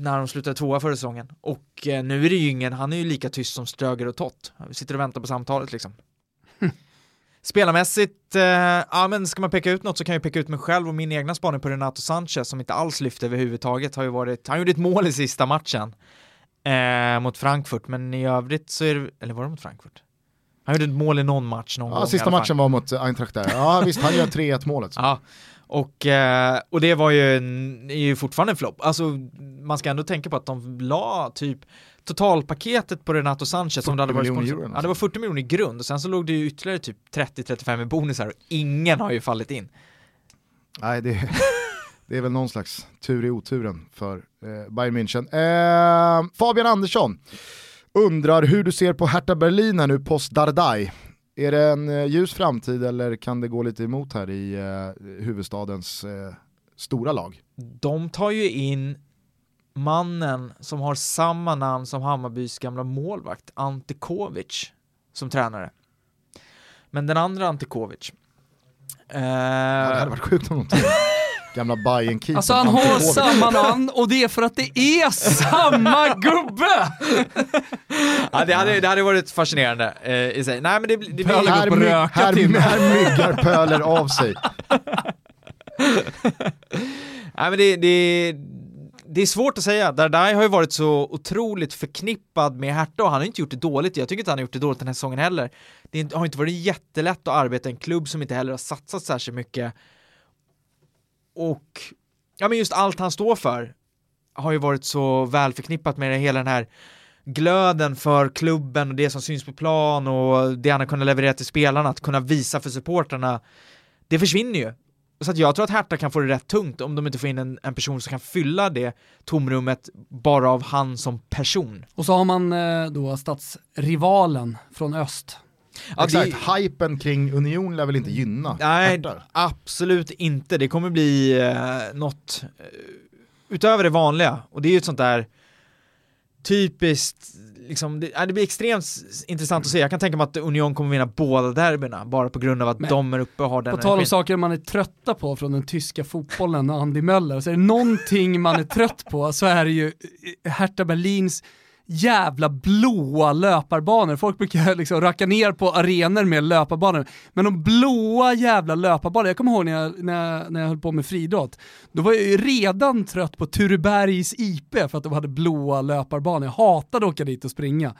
När de slutade tvåa förra säsongen. Och eh, nu är det ju ingen, han är ju lika tyst som Ströger och Tott. Vi sitter och väntar på samtalet liksom. (laughs) Spelarmässigt, eh, ja men ska man peka ut något så kan jag peka ut mig själv och min egna spaning på Renato Sanchez som inte alls lyfte överhuvudtaget har ju varit, han gjorde ett mål i sista matchen eh, mot Frankfurt, men i övrigt så är det, eller var det mot Frankfurt? Han gjorde ett mål i någon match någon gång Ja, i sista matchen var mot Eintracht där. Ja visst, han gör 3-1 målet. Ja, och, eh, och det var ju, en, är ju fortfarande en flopp. Alltså, man ska ändå tänka på att de la typ totalpaketet på Renato Sanchez som det hade varit miljoner sponsor- euro Ja, det var 40 miljoner i grund och sen så låg det ju ytterligare typ 30-35 i bonusar och ingen har ju fallit in. Nej, det, (laughs) det är väl någon slags tur i oturen för eh, Bayern München. Eh, Fabian Andersson undrar hur du ser på Hertha Berlin här nu post Dardai. Är det en eh, ljus framtid eller kan det gå lite emot här i eh, huvudstadens eh, stora lag? De tar ju in mannen som har samma namn som Hammarbys gamla målvakt, Ante Kovic, som tränare. Men den andra Ante Kovic. Eh, Ja, det hade varit sjukt om de tog gamla bayern keepern Alltså han har samma namn och det är för att det är samma gubbe! ja, det, hade, det hade varit fascinerande eh, i sig. Nej men det, det blir... Pöler Här, my- här, här myggar Pöler av sig. (laughs) Nej men det, det, det är svårt att säga. Dardai har ju varit så otroligt förknippad med Hertha och han har inte gjort det dåligt. Jag tycker inte han har gjort det dåligt den här säsongen heller. Det har inte varit jättelätt att arbeta i en klubb som inte heller har satsat särskilt mycket. Och ja men just allt han står för har ju varit så väl förknippat med det, hela den här glöden för klubben och det som syns på plan och det han har kunnat leverera till spelarna, att kunna visa för supporterna det försvinner ju. Så att jag tror att Hertha kan få det rätt tungt om de inte får in en, en person som kan fylla det tomrummet bara av han som person. Och så har man eh, då stadsrivalen från öst. Ja, Exakt, det- hypen kring Union lär väl inte gynna Nej, Hertha? absolut inte. Det kommer bli eh, något eh, utöver det vanliga och det är ju ett sånt där typiskt, liksom, det, det blir extremt intressant att se. Jag kan tänka mig att Union kommer vinna båda derbyna bara på grund av att Men- de är uppe och har den På tal om saker man är trötta på från den tyska fotbollen och Andy Möller, så är det någonting man är trött på så är det ju eh, Hertha Berlins jävla blåa löparbanor. Folk brukar (laughs) liksom racka ner på arenor med löparbanor. Men de blåa jävla löparbanor, jag kommer ihåg när jag, när jag, när jag höll på med friidrott, då var jag ju redan trött på Turebergs IP för att de hade blåa löparbanor. Jag hatade att åka dit och springa.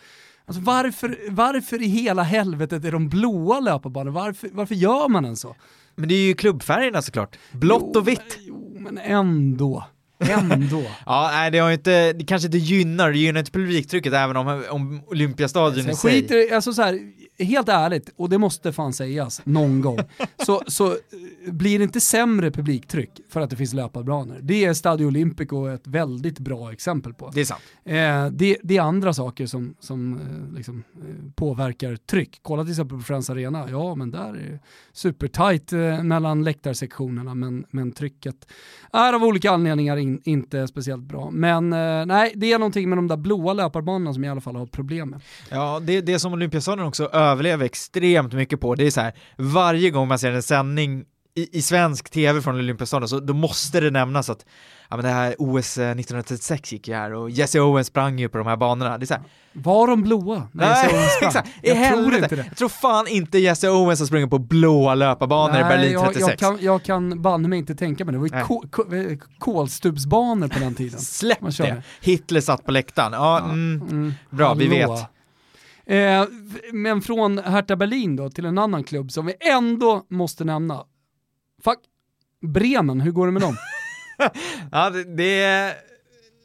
Alltså varför, varför i hela helvetet är de blåa löparbanor? Varför, varför gör man en så? Men det är ju klubbfärgerna såklart. Blått Jo, och vitt. Jo, men ändå. Ändå. (laughs) Ja, nej det har ju inte, det kanske inte gynnar, det gynnar inte publiktrycket även om, om Olympiastadion i sig. skiter, alltså så här, helt ärligt, och det måste fan sägas någon gång, (laughs) så, så blir inte sämre publiktryck för att det finns löparbanor. Det är Stadio Olimpico ett väldigt bra exempel på. Det är sant. Eh, det, det är andra saker som, som eh, liksom, eh, påverkar tryck. Kolla till exempel på Friends Arena, ja men där är det supertight eh, mellan läktarsektionerna men, men trycket är av olika anledningar in, inte speciellt bra. Men eh, nej, det är någonting med de där blåa löparbanorna som jag i alla fall har problem med. Ja, det, det som Olympiastadion också överlever extremt mycket på, det är så här, varje gång man ser en sändning i, i svensk tv från Olympiastadion så då måste det nämnas att ja, men det här OS eh, 1936 gick ju här och Jesse Owens sprang ju på de här banorna. Det är så här, Var de blåa? när jag nej, dem sprang? exakt, i Jag tror inte det. Jag tror fan inte Jesse Owens har sprungit på blåa löparbanor i Berlin jag, 36. jag kan, jag kan banne mig inte tänka mig det. Det var Nej. ju ko, ko, eh, kolstubsbanor på den tiden. (laughs) Släpp det! Hitler satt på läktaren. Ja, mm, Mm. bra, vi Hallå. vet. Eh, men från Hertha Berlin då till en annan klubb som vi ändå måste nämna. Bremen, hur går det med dem? (laughs) Ja, det, det,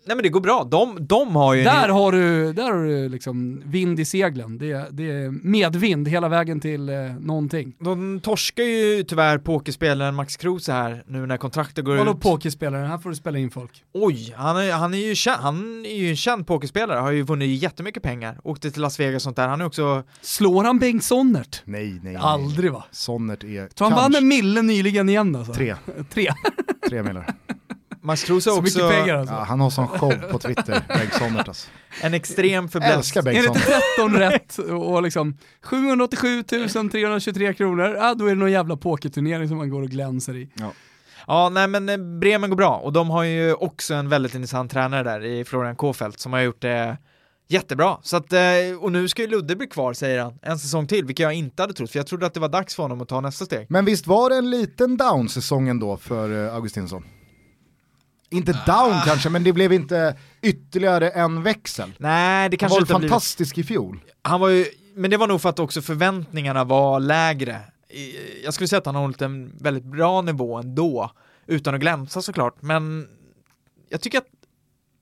nej men det går bra. De, de har ju... en- där, har du, där har du liksom vind i seglen. Det, det är medvind hela vägen till eh, någonting. De torskar ju tyvärr pokerspelaren Max Kruse här nu när kontraktet går Vadå ut. pokerspelare? Här får du spela in folk. Oj, han är, han, är ju känd, han är ju en känd pokerspelare, har ju vunnit jättemycket pengar. Åkte till Las Vegas och sånt där. Han är också... Slår han Bengt Sonnert? Nej, nej, nej. Aldrig va? Sonnert är Tror han vann en mille nyligen igen alltså? tre, (laughs) Tre. tre millar. (laughs) Max Kruse har Så också mycket pengar alltså. Ja, han har sån show på Twitter, Bengt Sonnert alltså. en extrem inte Sonnert. 13 rätt och liksom 787 323 kronor, ja då är det någon jävla pokerturnering som man går och glänser i. Ja, nej men eh, Bremen går bra och de har ju också en väldigt intressant tränare där i Florian Kofeld som har gjort det jättebra. Så att, eh, och nu ska ju Ludde bli kvar säger han, en säsong till, vilket jag inte hade trott, för jag trodde att det var dags för honom att ta nästa steg. Men visst var det en liten down-säsong ändå för eh, Augustinsson? Inte down Ah. kanske, men det blev inte ytterligare en växel. Nej, det Han kanske var inte har blivit fantastisk i fjol. Han var ju, men det var nog för att också förväntningarna var lägre. Jag skulle säga att han har hållit en väldigt bra nivå ändå, utan att glänsa såklart, men jag tycker att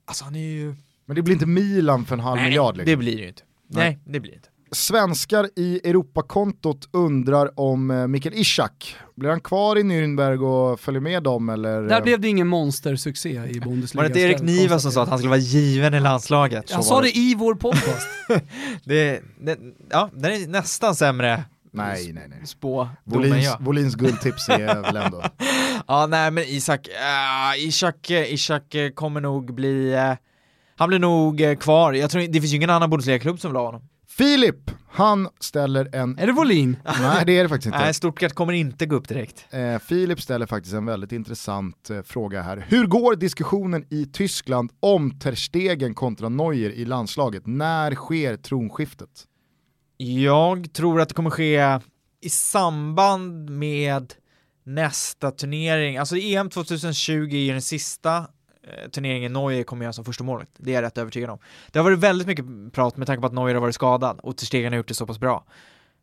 Alltså han är ju... Men det blir inte Milan för en halv Nej, miljard. Liksom. det blir det ju inte. Nej. Nej, det blir det inte. Svenskar i Europakontot undrar om eh, Mikael Ishak, blir han kvar i Nürnberg och följer med dem eller? Där blev det ingen monstersuccé i Bundesliga. Var det inte Erik Niva som sa att han skulle vara given i landslaget? Jag Så sa var det i vår podcast. (laughs) det, det, ja, den är nästan sämre Nej, nej, nej. spå Volins. Volins guldtips är (laughs) väl ändå. Ja, nej men Isak, uh, Isak, eh, Isak eh, kommer nog bli, eh, han blir nog eh, kvar. Jag tror det finns ju ingen annan Bundesliga-klubb som vill ha honom. Filip, han ställer en... är det Volin? Nej det är det faktiskt inte. Nej, Stuttgart kommer inte gå upp direkt. Eh, Filip ställer faktiskt en väldigt intressant eh, fråga här. Hur går diskussionen i Tyskland om Ter Stegen kontra Neuer i landslaget? När sker tronskiftet? Jag tror att det kommer ske i samband med nästa turnering, alltså EM 2020 är den sista turneringen Neuer kommer göra som första målet. Det är jag rätt övertygad om. Det har varit väldigt mycket prat med tanke på att Neuer har varit skadad och Ter har gjort det så pass bra.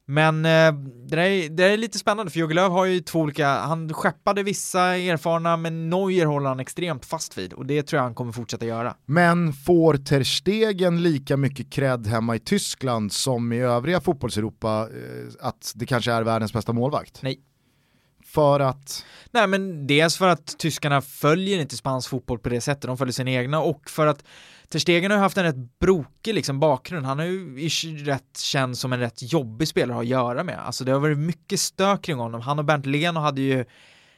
Men eh, det, där är, det där är lite spännande för Jogi Löw har ju två olika, han skeppade vissa erfarna men Neuer håller han extremt fast vid och det tror jag han kommer fortsätta göra. Men får Ter Stegen lika mycket cred hemma i Tyskland som i övriga fotbollseuropa eh, att det kanske är världens bästa målvakt? Nej. För att, Nej men dels för att tyskarna följer inte spansk fotboll på det sättet, de följer sin egna och för att Ter Stegen har ju haft en rätt brokig liksom bakgrund, han har ju rätt känd som en rätt jobbig spelare att ha att göra med. Alltså det har varit mycket stök kring honom, han och Bernt Leno hade ju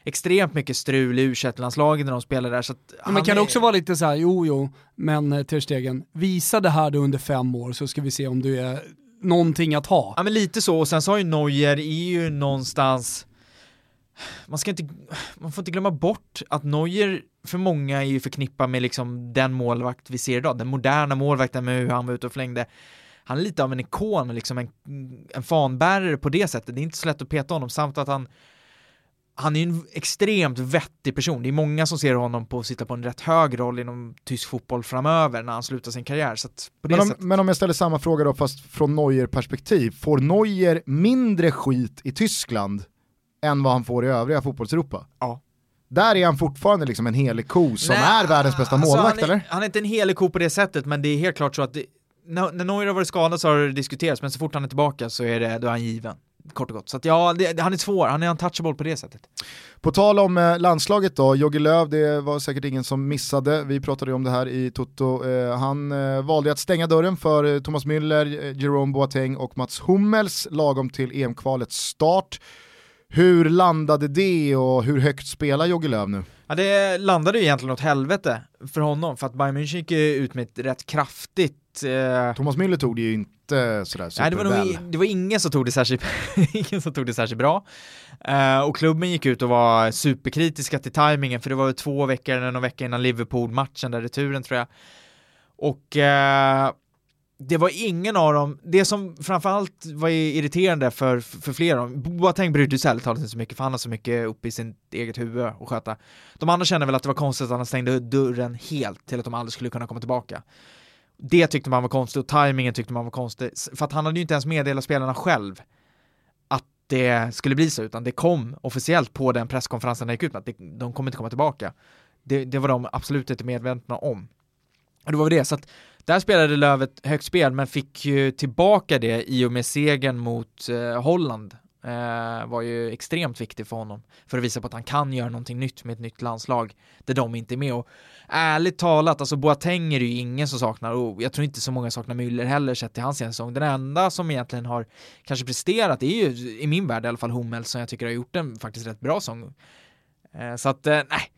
extremt mycket strul i u landslaget när de spelade där så att men kan det är- också vara lite så här, jo jo, men eh, Ter Stegen, visa det här då under fem år så ska vi se om du är någonting att ha. Ja men lite så, och sen så har ju Neuer är ju någonstans man ska inte, man får inte glömma bort att Neuer för många är ju förknippad med liksom den målvakt vi ser idag, den moderna målvakten med hur han var ute och flängde. Han är lite av en ikon, liksom en, en fanbärare på det sättet, det är inte så lätt att peta honom, samt att han han är ju en extremt vettig person, det är många som ser honom på att sitta på en rätt hög roll inom tysk fotboll framöver när han slutar sin karriär, så att på men, om, men om jag ställer samma fråga då fast från Neuer-perspektiv, får Neuer mindre skit i Tyskland än vad han får i övriga fotbollseuropa? Ja. Där är han fortfarande liksom en helig ko som Nej, är världens bästa alltså, målvakt han är, eller? Han är inte en helig ko på det sättet, men det är helt klart så att det, när, när Neuer har varit skadad så har det diskuterats, men så fort han är tillbaka så är, det, då är han given. Kort och gott. Så att ja, det, han är svår, han är untouchable på det sättet. På tal om eh, landslaget då, Jogge Löw, det var säkert ingen som missade, vi pratade ju om det här i Toto, eh, han eh, valde att stänga dörren för eh, Thomas Müller, eh, Jerome Boateng och Mats Hummels lagom till EM-kvalets start. Hur landade det och hur högt spelar Jogge Löw nu? Ja, det landade ju egentligen åt helvete för honom, för att Bayern München gick ut med ett rätt kraftigt eh, Thomas Müller tog det ju inte sådär Nej, det var, superväl. nog, det var ingen som tog det särskilt, (laughs) ingen som tog det särskilt bra. Eh, och klubben gick ut och var superkritiska till tajmingen, för det var ju två veckor eller någon vecka innan Liverpool-matchen, där returen tror jag. Och eh, det var ingen av dem, det som framförallt var irriterande för, för flera av dem, Boateng brydde sig ärligt talat inte så mycket, för han har så mycket uppe i sitt eget huvud att sköta. De andra kände väl att det var konstigt att han stängde dörren helt till att de aldrig skulle kunna komma tillbaka. Det tyckte man var konstigt och tajmingen tyckte man var konstig, för att han hade ju inte ens meddelat spelarna själv att det skulle bli så, utan det kom officiellt på den presskonferensen när gick ut med att det, de kommer inte komma tillbaka. Det, det var de absolut inte medvetna om. Och det var väl det, så att där spelade Löv ett högt spel, men fick ju tillbaka det i och med segern mot eh, Holland. Eh, var ju extremt viktig för honom, för att visa på att han kan göra någonting nytt med ett nytt landslag, där de inte är med. Och ärligt talat, alltså Boateng är det ju ingen som saknar, och jag tror inte så många saknar Müller heller sett till hans säsong. Den enda som egentligen har kanske presterat är ju, i min värld i alla fall, Hummel som jag tycker har gjort en faktiskt rätt bra säsong. Eh, så att, eh, nej.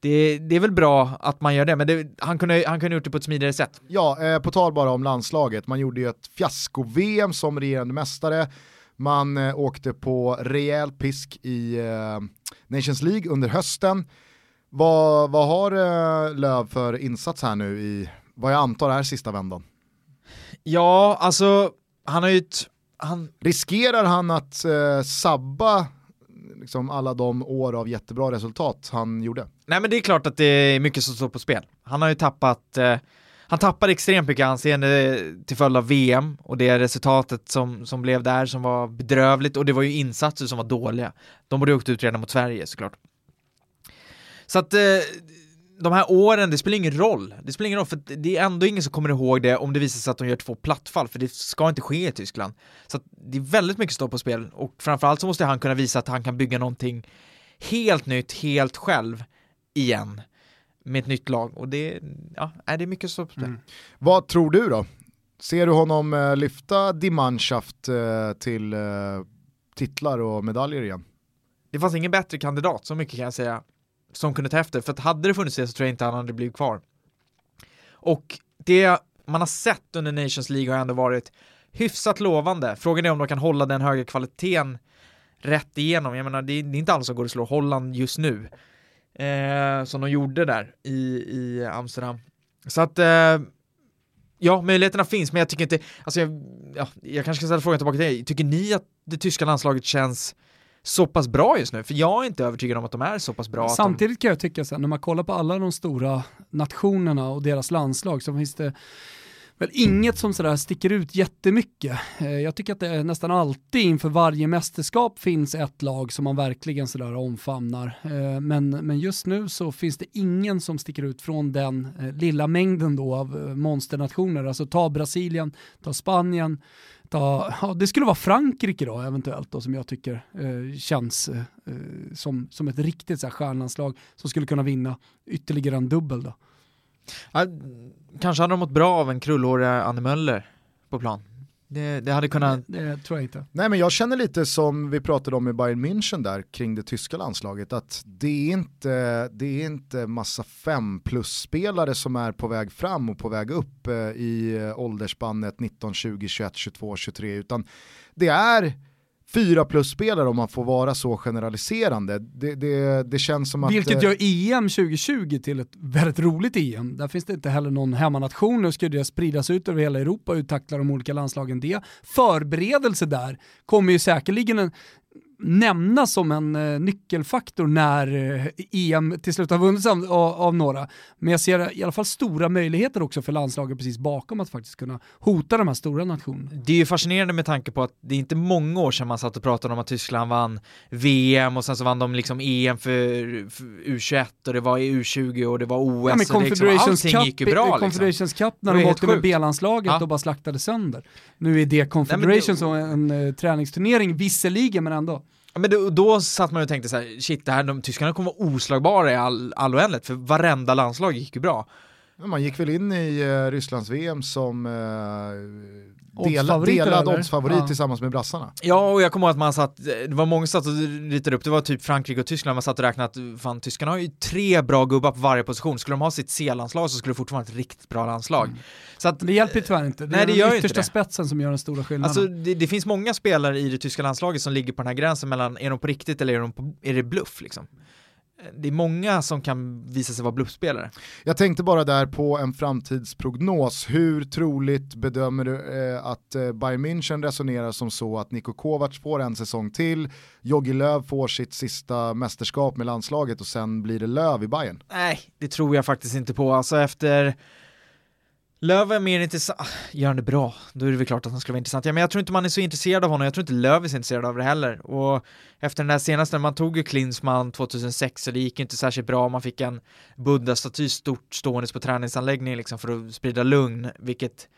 Det, det är väl bra att man gör det, men det, han, kunde, han kunde gjort det på ett smidigare sätt. Ja, eh, på tal bara om landslaget, man gjorde ju ett fiasko-VM som regerande mästare, man eh, åkte på rejäl pisk i eh, Nations League under hösten. Vad, vad har eh, Löv för insats här nu i, vad jag antar är sista vändan? Ja, alltså, han har ju ett, han, Riskerar han att eh, sabba liksom alla de år av jättebra resultat han gjorde? Nej men det är klart att det är mycket som står på spel. Han har ju tappat, eh, han tappade extremt mycket anseende till följd av VM och det resultatet som, som blev där som var bedrövligt och det var ju insatser som var dåliga. De borde åkt ut redan mot Sverige såklart. Så att, eh, de här åren, det spelar ingen roll. Det spelar ingen roll, för det är ändå ingen som kommer ihåg det om det visar sig att de gör två plattfall, för det ska inte ske i Tyskland. Så det är väldigt mycket stå på spel, och framförallt så måste han kunna visa att han kan bygga någonting helt nytt, helt själv, igen, med ett nytt lag. Och det, ja, det är mycket spel. Mm. Vad tror du då? Ser du honom eh, lyfta Die Mannschaft eh, till eh, titlar och medaljer igen? Det fanns ingen bättre kandidat, så mycket kan jag säga som kunde ta efter, för att hade det funnits det så tror jag inte han hade blivit kvar. Och det man har sett under Nations League har ändå varit hyfsat lovande. Frågan är om de kan hålla den höga kvaliteten rätt igenom. Jag menar, det är, inte alls som går att slå Holland just nu. Eh, som de gjorde där i, i Amsterdam. Så att, eh, ja, möjligheterna finns, men jag tycker inte, alltså jag, ja, jag kanske ska ställa frågan tillbaka till dig. Tycker ni att det tyska landslaget känns så pass bra just nu, för jag är inte övertygad om att de är så pass bra. Samtidigt de... kan jag tycka så när man kollar på alla de stora nationerna och deras landslag så finns det väl inget som sådär sticker ut jättemycket. Eh, jag tycker att det nästan alltid inför varje mästerskap finns ett lag som man verkligen sådär omfamnar. Eh, men, men just nu så finns det ingen som sticker ut från den eh, lilla mängden då av monsternationer. Alltså ta Brasilien, ta Spanien, ta, ja, det skulle vara Frankrike då eventuellt då, som jag tycker eh, känns eh, som, som ett riktigt så här, stjärnlandslag som skulle kunna vinna ytterligare en dubbel då. Ja, kanske hade de mått bra av en krullhårig Anne Möller på plan. Det, det, hade kunnat... Det, det, tror jag inte. Nej men jag känner lite som vi pratade om i Bayern München där kring det tyska landslaget att det är inte, det är inte massa fem plus-spelare som är på väg fram och på väg upp eh, i eh, åldersspannet 19, 20, 21, 22, 23 utan det är fyra plus-spelare om man får vara så generaliserande. Det, det, det känns som att... Vilket gör EM 2020 till ett väldigt roligt EM. Där finns det inte heller någon hemmanation, nu ska det spridas ut över hela Europa, hur tacklar de olika landslagen det? Förberedelse där kommer ju säkerligen en, nämnas som en eh, nyckelfaktor när eh, EM till slut har vunnits av, av, några. Men jag ser i alla fall stora möjligheter också för landslaget precis bakom att faktiskt kunna hota de här stora nationerna. Det är ju fascinerande med tanke på att det är inte många år sedan man satt och pratade om att Tyskland vann VM och sen så vann de liksom EM för, för U21 och det var U20 och det var OS. Ja, men Confederations liksom, Cup, gick ju bra, liksom. Confederations Cup när de åkte med B-landslaget ja. och bara slaktade sönder. Nu är det Confederations Nej, det... en, en uh, träningsturnering visserligen men ändå. Men då, då satt man och tänkte så här, shit, det här, de, tyskarna kommer vara oslagbara i all, all oändlighet, för varenda landslag gick ju bra. Man gick väl in i eh, Rysslands VM som eh, Dela, delad oddsfavorit ja. tillsammans med brassarna. Ja, och jag kommer ihåg att man satt, det var många som satt och ritade upp, det var typ Frankrike och Tyskland, man satt och räknade att fan, tyskarna har ju tre bra gubbar på varje position, skulle de ha sitt C-landslag så skulle det fortfarande vara ett riktigt bra landslag. Mm. Så att, det hjälper ju tyvärr inte, det nej, är det den yttersta spetsen som gör den stora skillnaden. Alltså det, det, finns många spelare i det tyska landslaget som ligger på den här gränsen mellan, är de på riktigt eller är, de på, är det bluff liksom? Det är många som kan visa sig vara bluffspelare. Jag tänkte bara där på en framtidsprognos. Hur troligt bedömer du eh, att eh, Bayern München resonerar som så att Niko Kovac får en säsong till, Jogi Löw får sitt sista mästerskap med landslaget och sen blir det Löv i Bayern? Nej, det tror jag faktiskt inte på. Alltså efter Löv är mer intressant, ah, gör han det bra, då är det väl klart att han ska vara intressant. Ja, men jag tror inte man är så intresserad av honom, jag tror inte Löv är så intresserad av det heller. Och efter den där senaste, man tog ju Klinsmann 2006 och det gick inte särskilt bra, man fick en Buddha-staty stort ståendes på träningsanläggningen liksom för att sprida lugn, vilket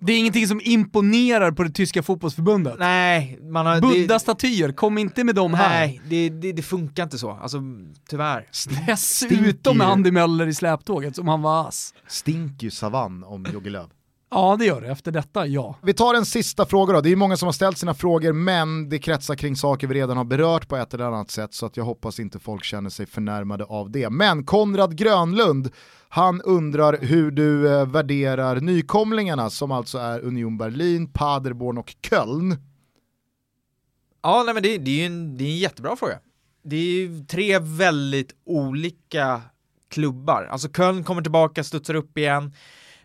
det är ingenting som imponerar på det tyska fotbollsförbundet. Nej, man har... Buddha-statyer, kom inte med dem här. Nej, det, det, det, funkar inte så. Alltså, tyvärr. Dessutom med Andy Möller i släptåget som han var ass. Stinker ju savann om Jogge Löw. Ja det gör det, efter detta ja. Vi tar en sista fråga då, det är många som har ställt sina frågor men det kretsar kring saker vi redan har berört på ett eller annat sätt så att jag hoppas inte folk känner sig förnärmade av det. Men Konrad Grönlund, han undrar hur du eh, värderar nykomlingarna som alltså är Union Berlin, Paderborn och Köln. Ja, nej, men det, det är ju en, det är en jättebra fråga. Det är ju tre väldigt olika klubbar. Alltså Köln kommer tillbaka, studsar upp igen.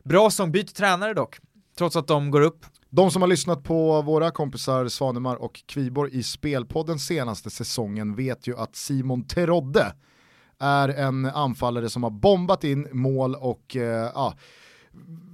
Bra som byter tränare dock, trots att de går upp. De som har lyssnat på våra kompisar Svanemar och Kviborg i Spelpodden senaste säsongen vet ju att Simon Terodde är en anfallare som har bombat in mål och eh, ja,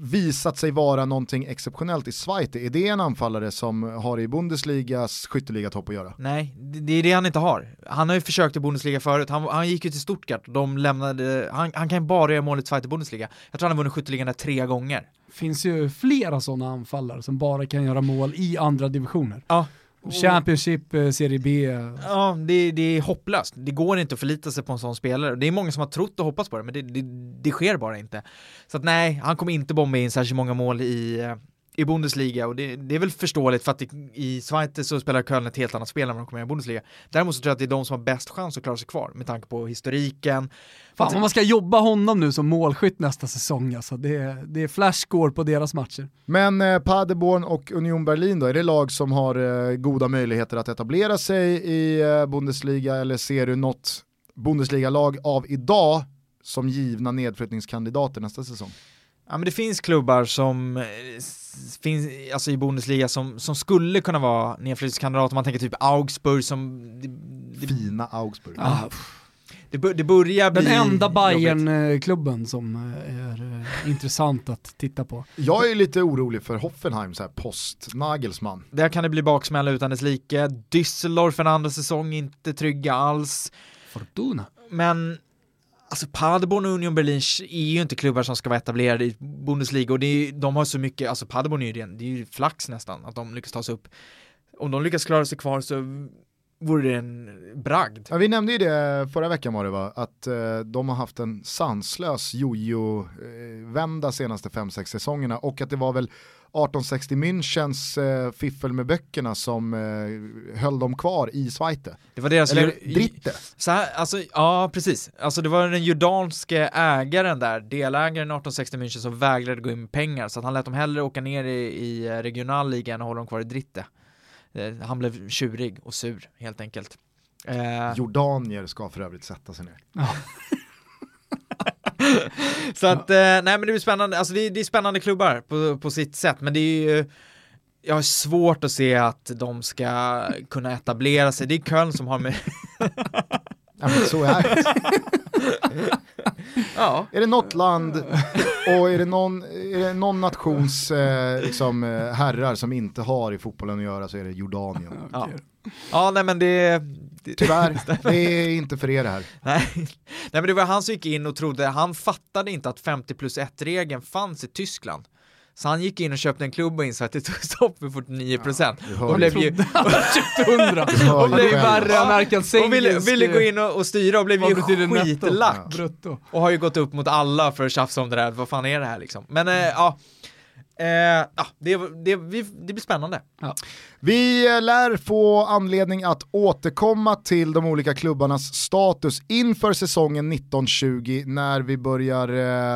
visat sig vara någonting exceptionellt i Zweite. Är det en anfallare som har i Bundesligas skytteligatopp att göra? Nej, det, är det han inte har. Han har ju försökt i Bundesliga förut, han, han gick ju till Stuttgart, de lämnade, han, han kan bara göra mål i Zweite Bundesliga. Jag tror han har vunnit skytteligan där tre gånger. finns ju flera sådana anfallare som bara kan göra mål i andra divisioner. Ja. Championship, eh, Serie B. Ja, det, det är hopplöst. Det går inte att förlita sig på en sån spelare. Det är många som har trott och hoppats på det, men det, det, det sker bara inte. Så att nej, han kommer inte bomba in särskilt många mål i, eh, i Bundesliga och det, det är väl förståeligt för att i, i Schweiz så spelar Köln ett helt annat spel vad de kommer i Bundesliga. Däremot så tror jag att det är de som har bäst chans att klara sig kvar med tanke på historiken. Fan om man ska jobba honom nu som målskytt nästa säsong alltså. Det är, det är flashscore på deras matcher. Men eh, Paderborn och Union Berlin då, är det lag som har eh, goda möjligheter att etablera sig i eh, Bundesliga eller ser du något Bundesliga-lag av idag som givna nedflyttningskandidater nästa säsong? Ja men det finns klubbar som eh, finns alltså i Bundesliga som, som skulle kunna vara nedflyttningskandidater, man tänker typ Augsburg som det, det, Fina Augsburg. Ah, det, det börjar bli Den enda jobbigt. Bayern-klubben som eh, är eh, intressant att titta på. Jag är lite orolig för Hoffenheim så här post Nagelsmann. Där kan det bli baksmälla utan dess like. Düsseldorf en andra säsong, inte trygga alls. Fortuna. Men alltså Paderborn och Union Berlin är ju inte klubbar som ska vara etablerade i Bundesliga och det är, de har så mycket, alltså Paderborn är ju, ren- det är ju flax nästan att de lyckas ta sig upp. Om de lyckas klara sig kvar så vore det en bragd. Ja, vi nämnde ju det förra veckan var det va, att eh, de har haft en sanslös jojo-vända eh, senaste 5-6 säsongerna och att det var väl 1860 Münchens eh, fiffel med böckerna som eh, höll dem kvar i Zweite. Det var deras Eller ju- Dritte. Så här, alltså, ja precis. Alltså det var den jordanske ägaren där, delägaren i 1860 München som vägrade gå in med pengar så att han lät dem hellre åka ner i, i regionalligan och hålla dem kvar i Dritte. Eh, Han blev tjurig och sur helt enkelt. Eh, Jordanier ska för övrigt sätta sig ner. (laughs) (laughs) så att, eh, nej men det blir spännande, alltså det, är- det är spännande klubbar på, på sitt sätt men det är ju jag har svårt att se att de ska kunna etablera sig. Det är Köln som har med... Ja, men så är det. ja. Är det något land och är det någon, är det någon nations eh, liksom, eh, herrar som inte har i fotbollen att göra så är det Jordanien. Ja. ja, nej men det... det Tyvärr, (laughs) det är inte för er det här. (laughs) Nej. Nej men det var han som gick in och trodde, han fattade inte att 50 plus 1 regeln fanns i Tyskland. Så han gick in och köpte en klubb och insåg att det tog stopp för 49% du hör (laughs) och blev ju, Han köpte 100. hör Och blev värre än Erkan och ville, ville gå in och, och styra och blev ju skitlack. Brutto. Och har ju gått upp mot alla för att tjafsa om det där, vad fan är det här liksom? Men eh, ja, eh, ja det, det, vi, det blir spännande. Vi eh, lär få anledning att återkomma till de olika klubbarnas status inför säsongen 1920 när vi börjar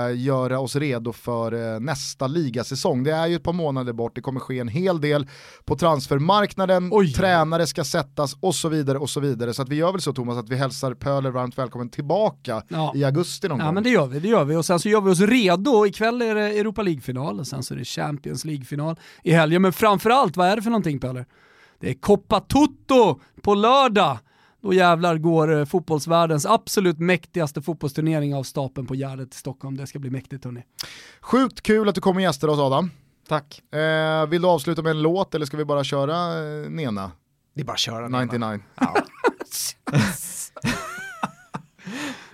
eh, göra oss redo för eh, nästa ligasäsong. Det är ju ett par månader bort, det kommer ske en hel del på transfermarknaden, Oj. tränare ska sättas och så vidare och så vidare. Så att vi gör väl så Thomas att vi hälsar Pöler varmt välkommen tillbaka Ja. i augusti någon Ja gång. men det gör vi, det gör vi. Och sen så gör vi oss redo. Ikväll är det Europa League-final och sen så är det Champions League-final i helgen. Men framförallt, vad är det för någonting Pelle? Det är Coppa Tutto på lördag. Då jävlar går eh, fotbollsvärldens absolut mäktigaste fotbollsturnering av stapeln på Gärdet i Stockholm. Det ska bli mäktigt hörni. Sjukt kul att du kommer gästa oss Adam. Tack. Eh, vill du avsluta med en låt eller ska vi bara köra eh, Nena? Det är bara att köra Nina. 99. (laughs) (laughs)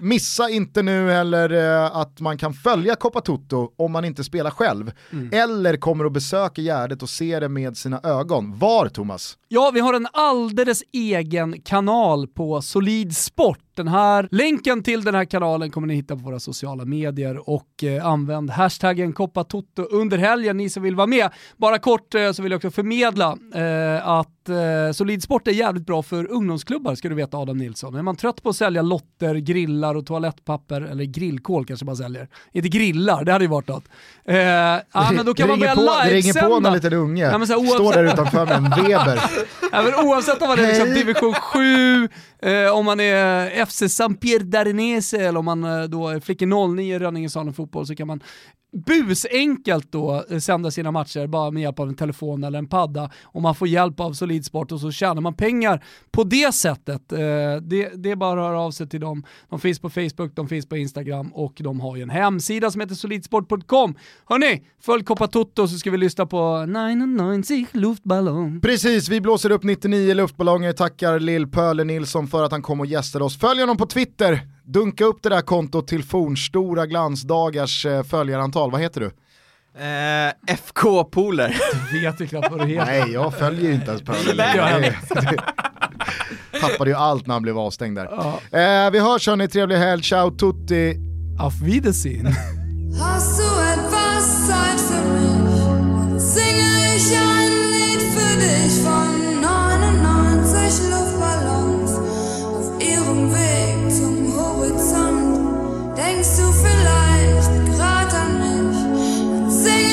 Missa inte nu heller eh, att man kan följa Coppa Tutto om man inte spelar själv. Eller kommer och besöker Gärdet och ser det med sina ögon. Var Thomas? Ja, vi har en alldeles egen kanal på Solid Sport. Den här länken till den här kanalen kommer ni hitta på våra sociala medier och eh, använd hashtaggen koppatotto under helgen, ni som vill vara med. Bara kort eh, så vill jag också förmedla eh, att eh, Solid Sport är jävligt bra för ungdomsklubbar ska du veta Adam Nilsson. Är man trött på att sälja lotter, grillar och toalettpapper, eller grillkol kanske man säljer, inte grillar, det hade ju varit något. Eh, ja, men då kan det man börja på, det ringer på livesända. någon liten unge, Ja, men så här, står där utanför med en Weber. (laughs) Ja, men oavsett om man är liksom division 7, eh, om man är FC Saint-Pierre d'Arenese eller om man eh, då är Flickor 09 i Rönningesalen fotboll så kan man busenkelt då eh, sända sina matcher bara med hjälp av en telefon eller en padda och man får hjälp av Solidsport och så tjänar man pengar på det sättet. Eh, det, det är bara att höra av sig till dem. De finns på Facebook, de finns på Instagram och de har ju en hemsida som heter solidsport.com. Hörni, följ Koppa Toto så ska vi lyssna på 99 luftballong. Precis, vi blåser upp 99 luftballonger, tackar Lill-Pöle Nilsson för att han kom och gästade oss. Följ honom på Twitter, dunka upp det där kontot till fornstora glansdagars eh, följarantal. Vad heter du? Eh, FK Poler. (laughs) Du vet ju knappt vad du heter. Nej, jag följer ju inte ens Pöler längre. Tappade ju allt när han blev avstängd där. Ja. Eh, vi hörs hörni, trevlig helg, ciao tutti. Auf Wiedersehen. Hast du etwas Zeit für mich? Singe ich ein denkst du vielleicht gerade an mich? Sing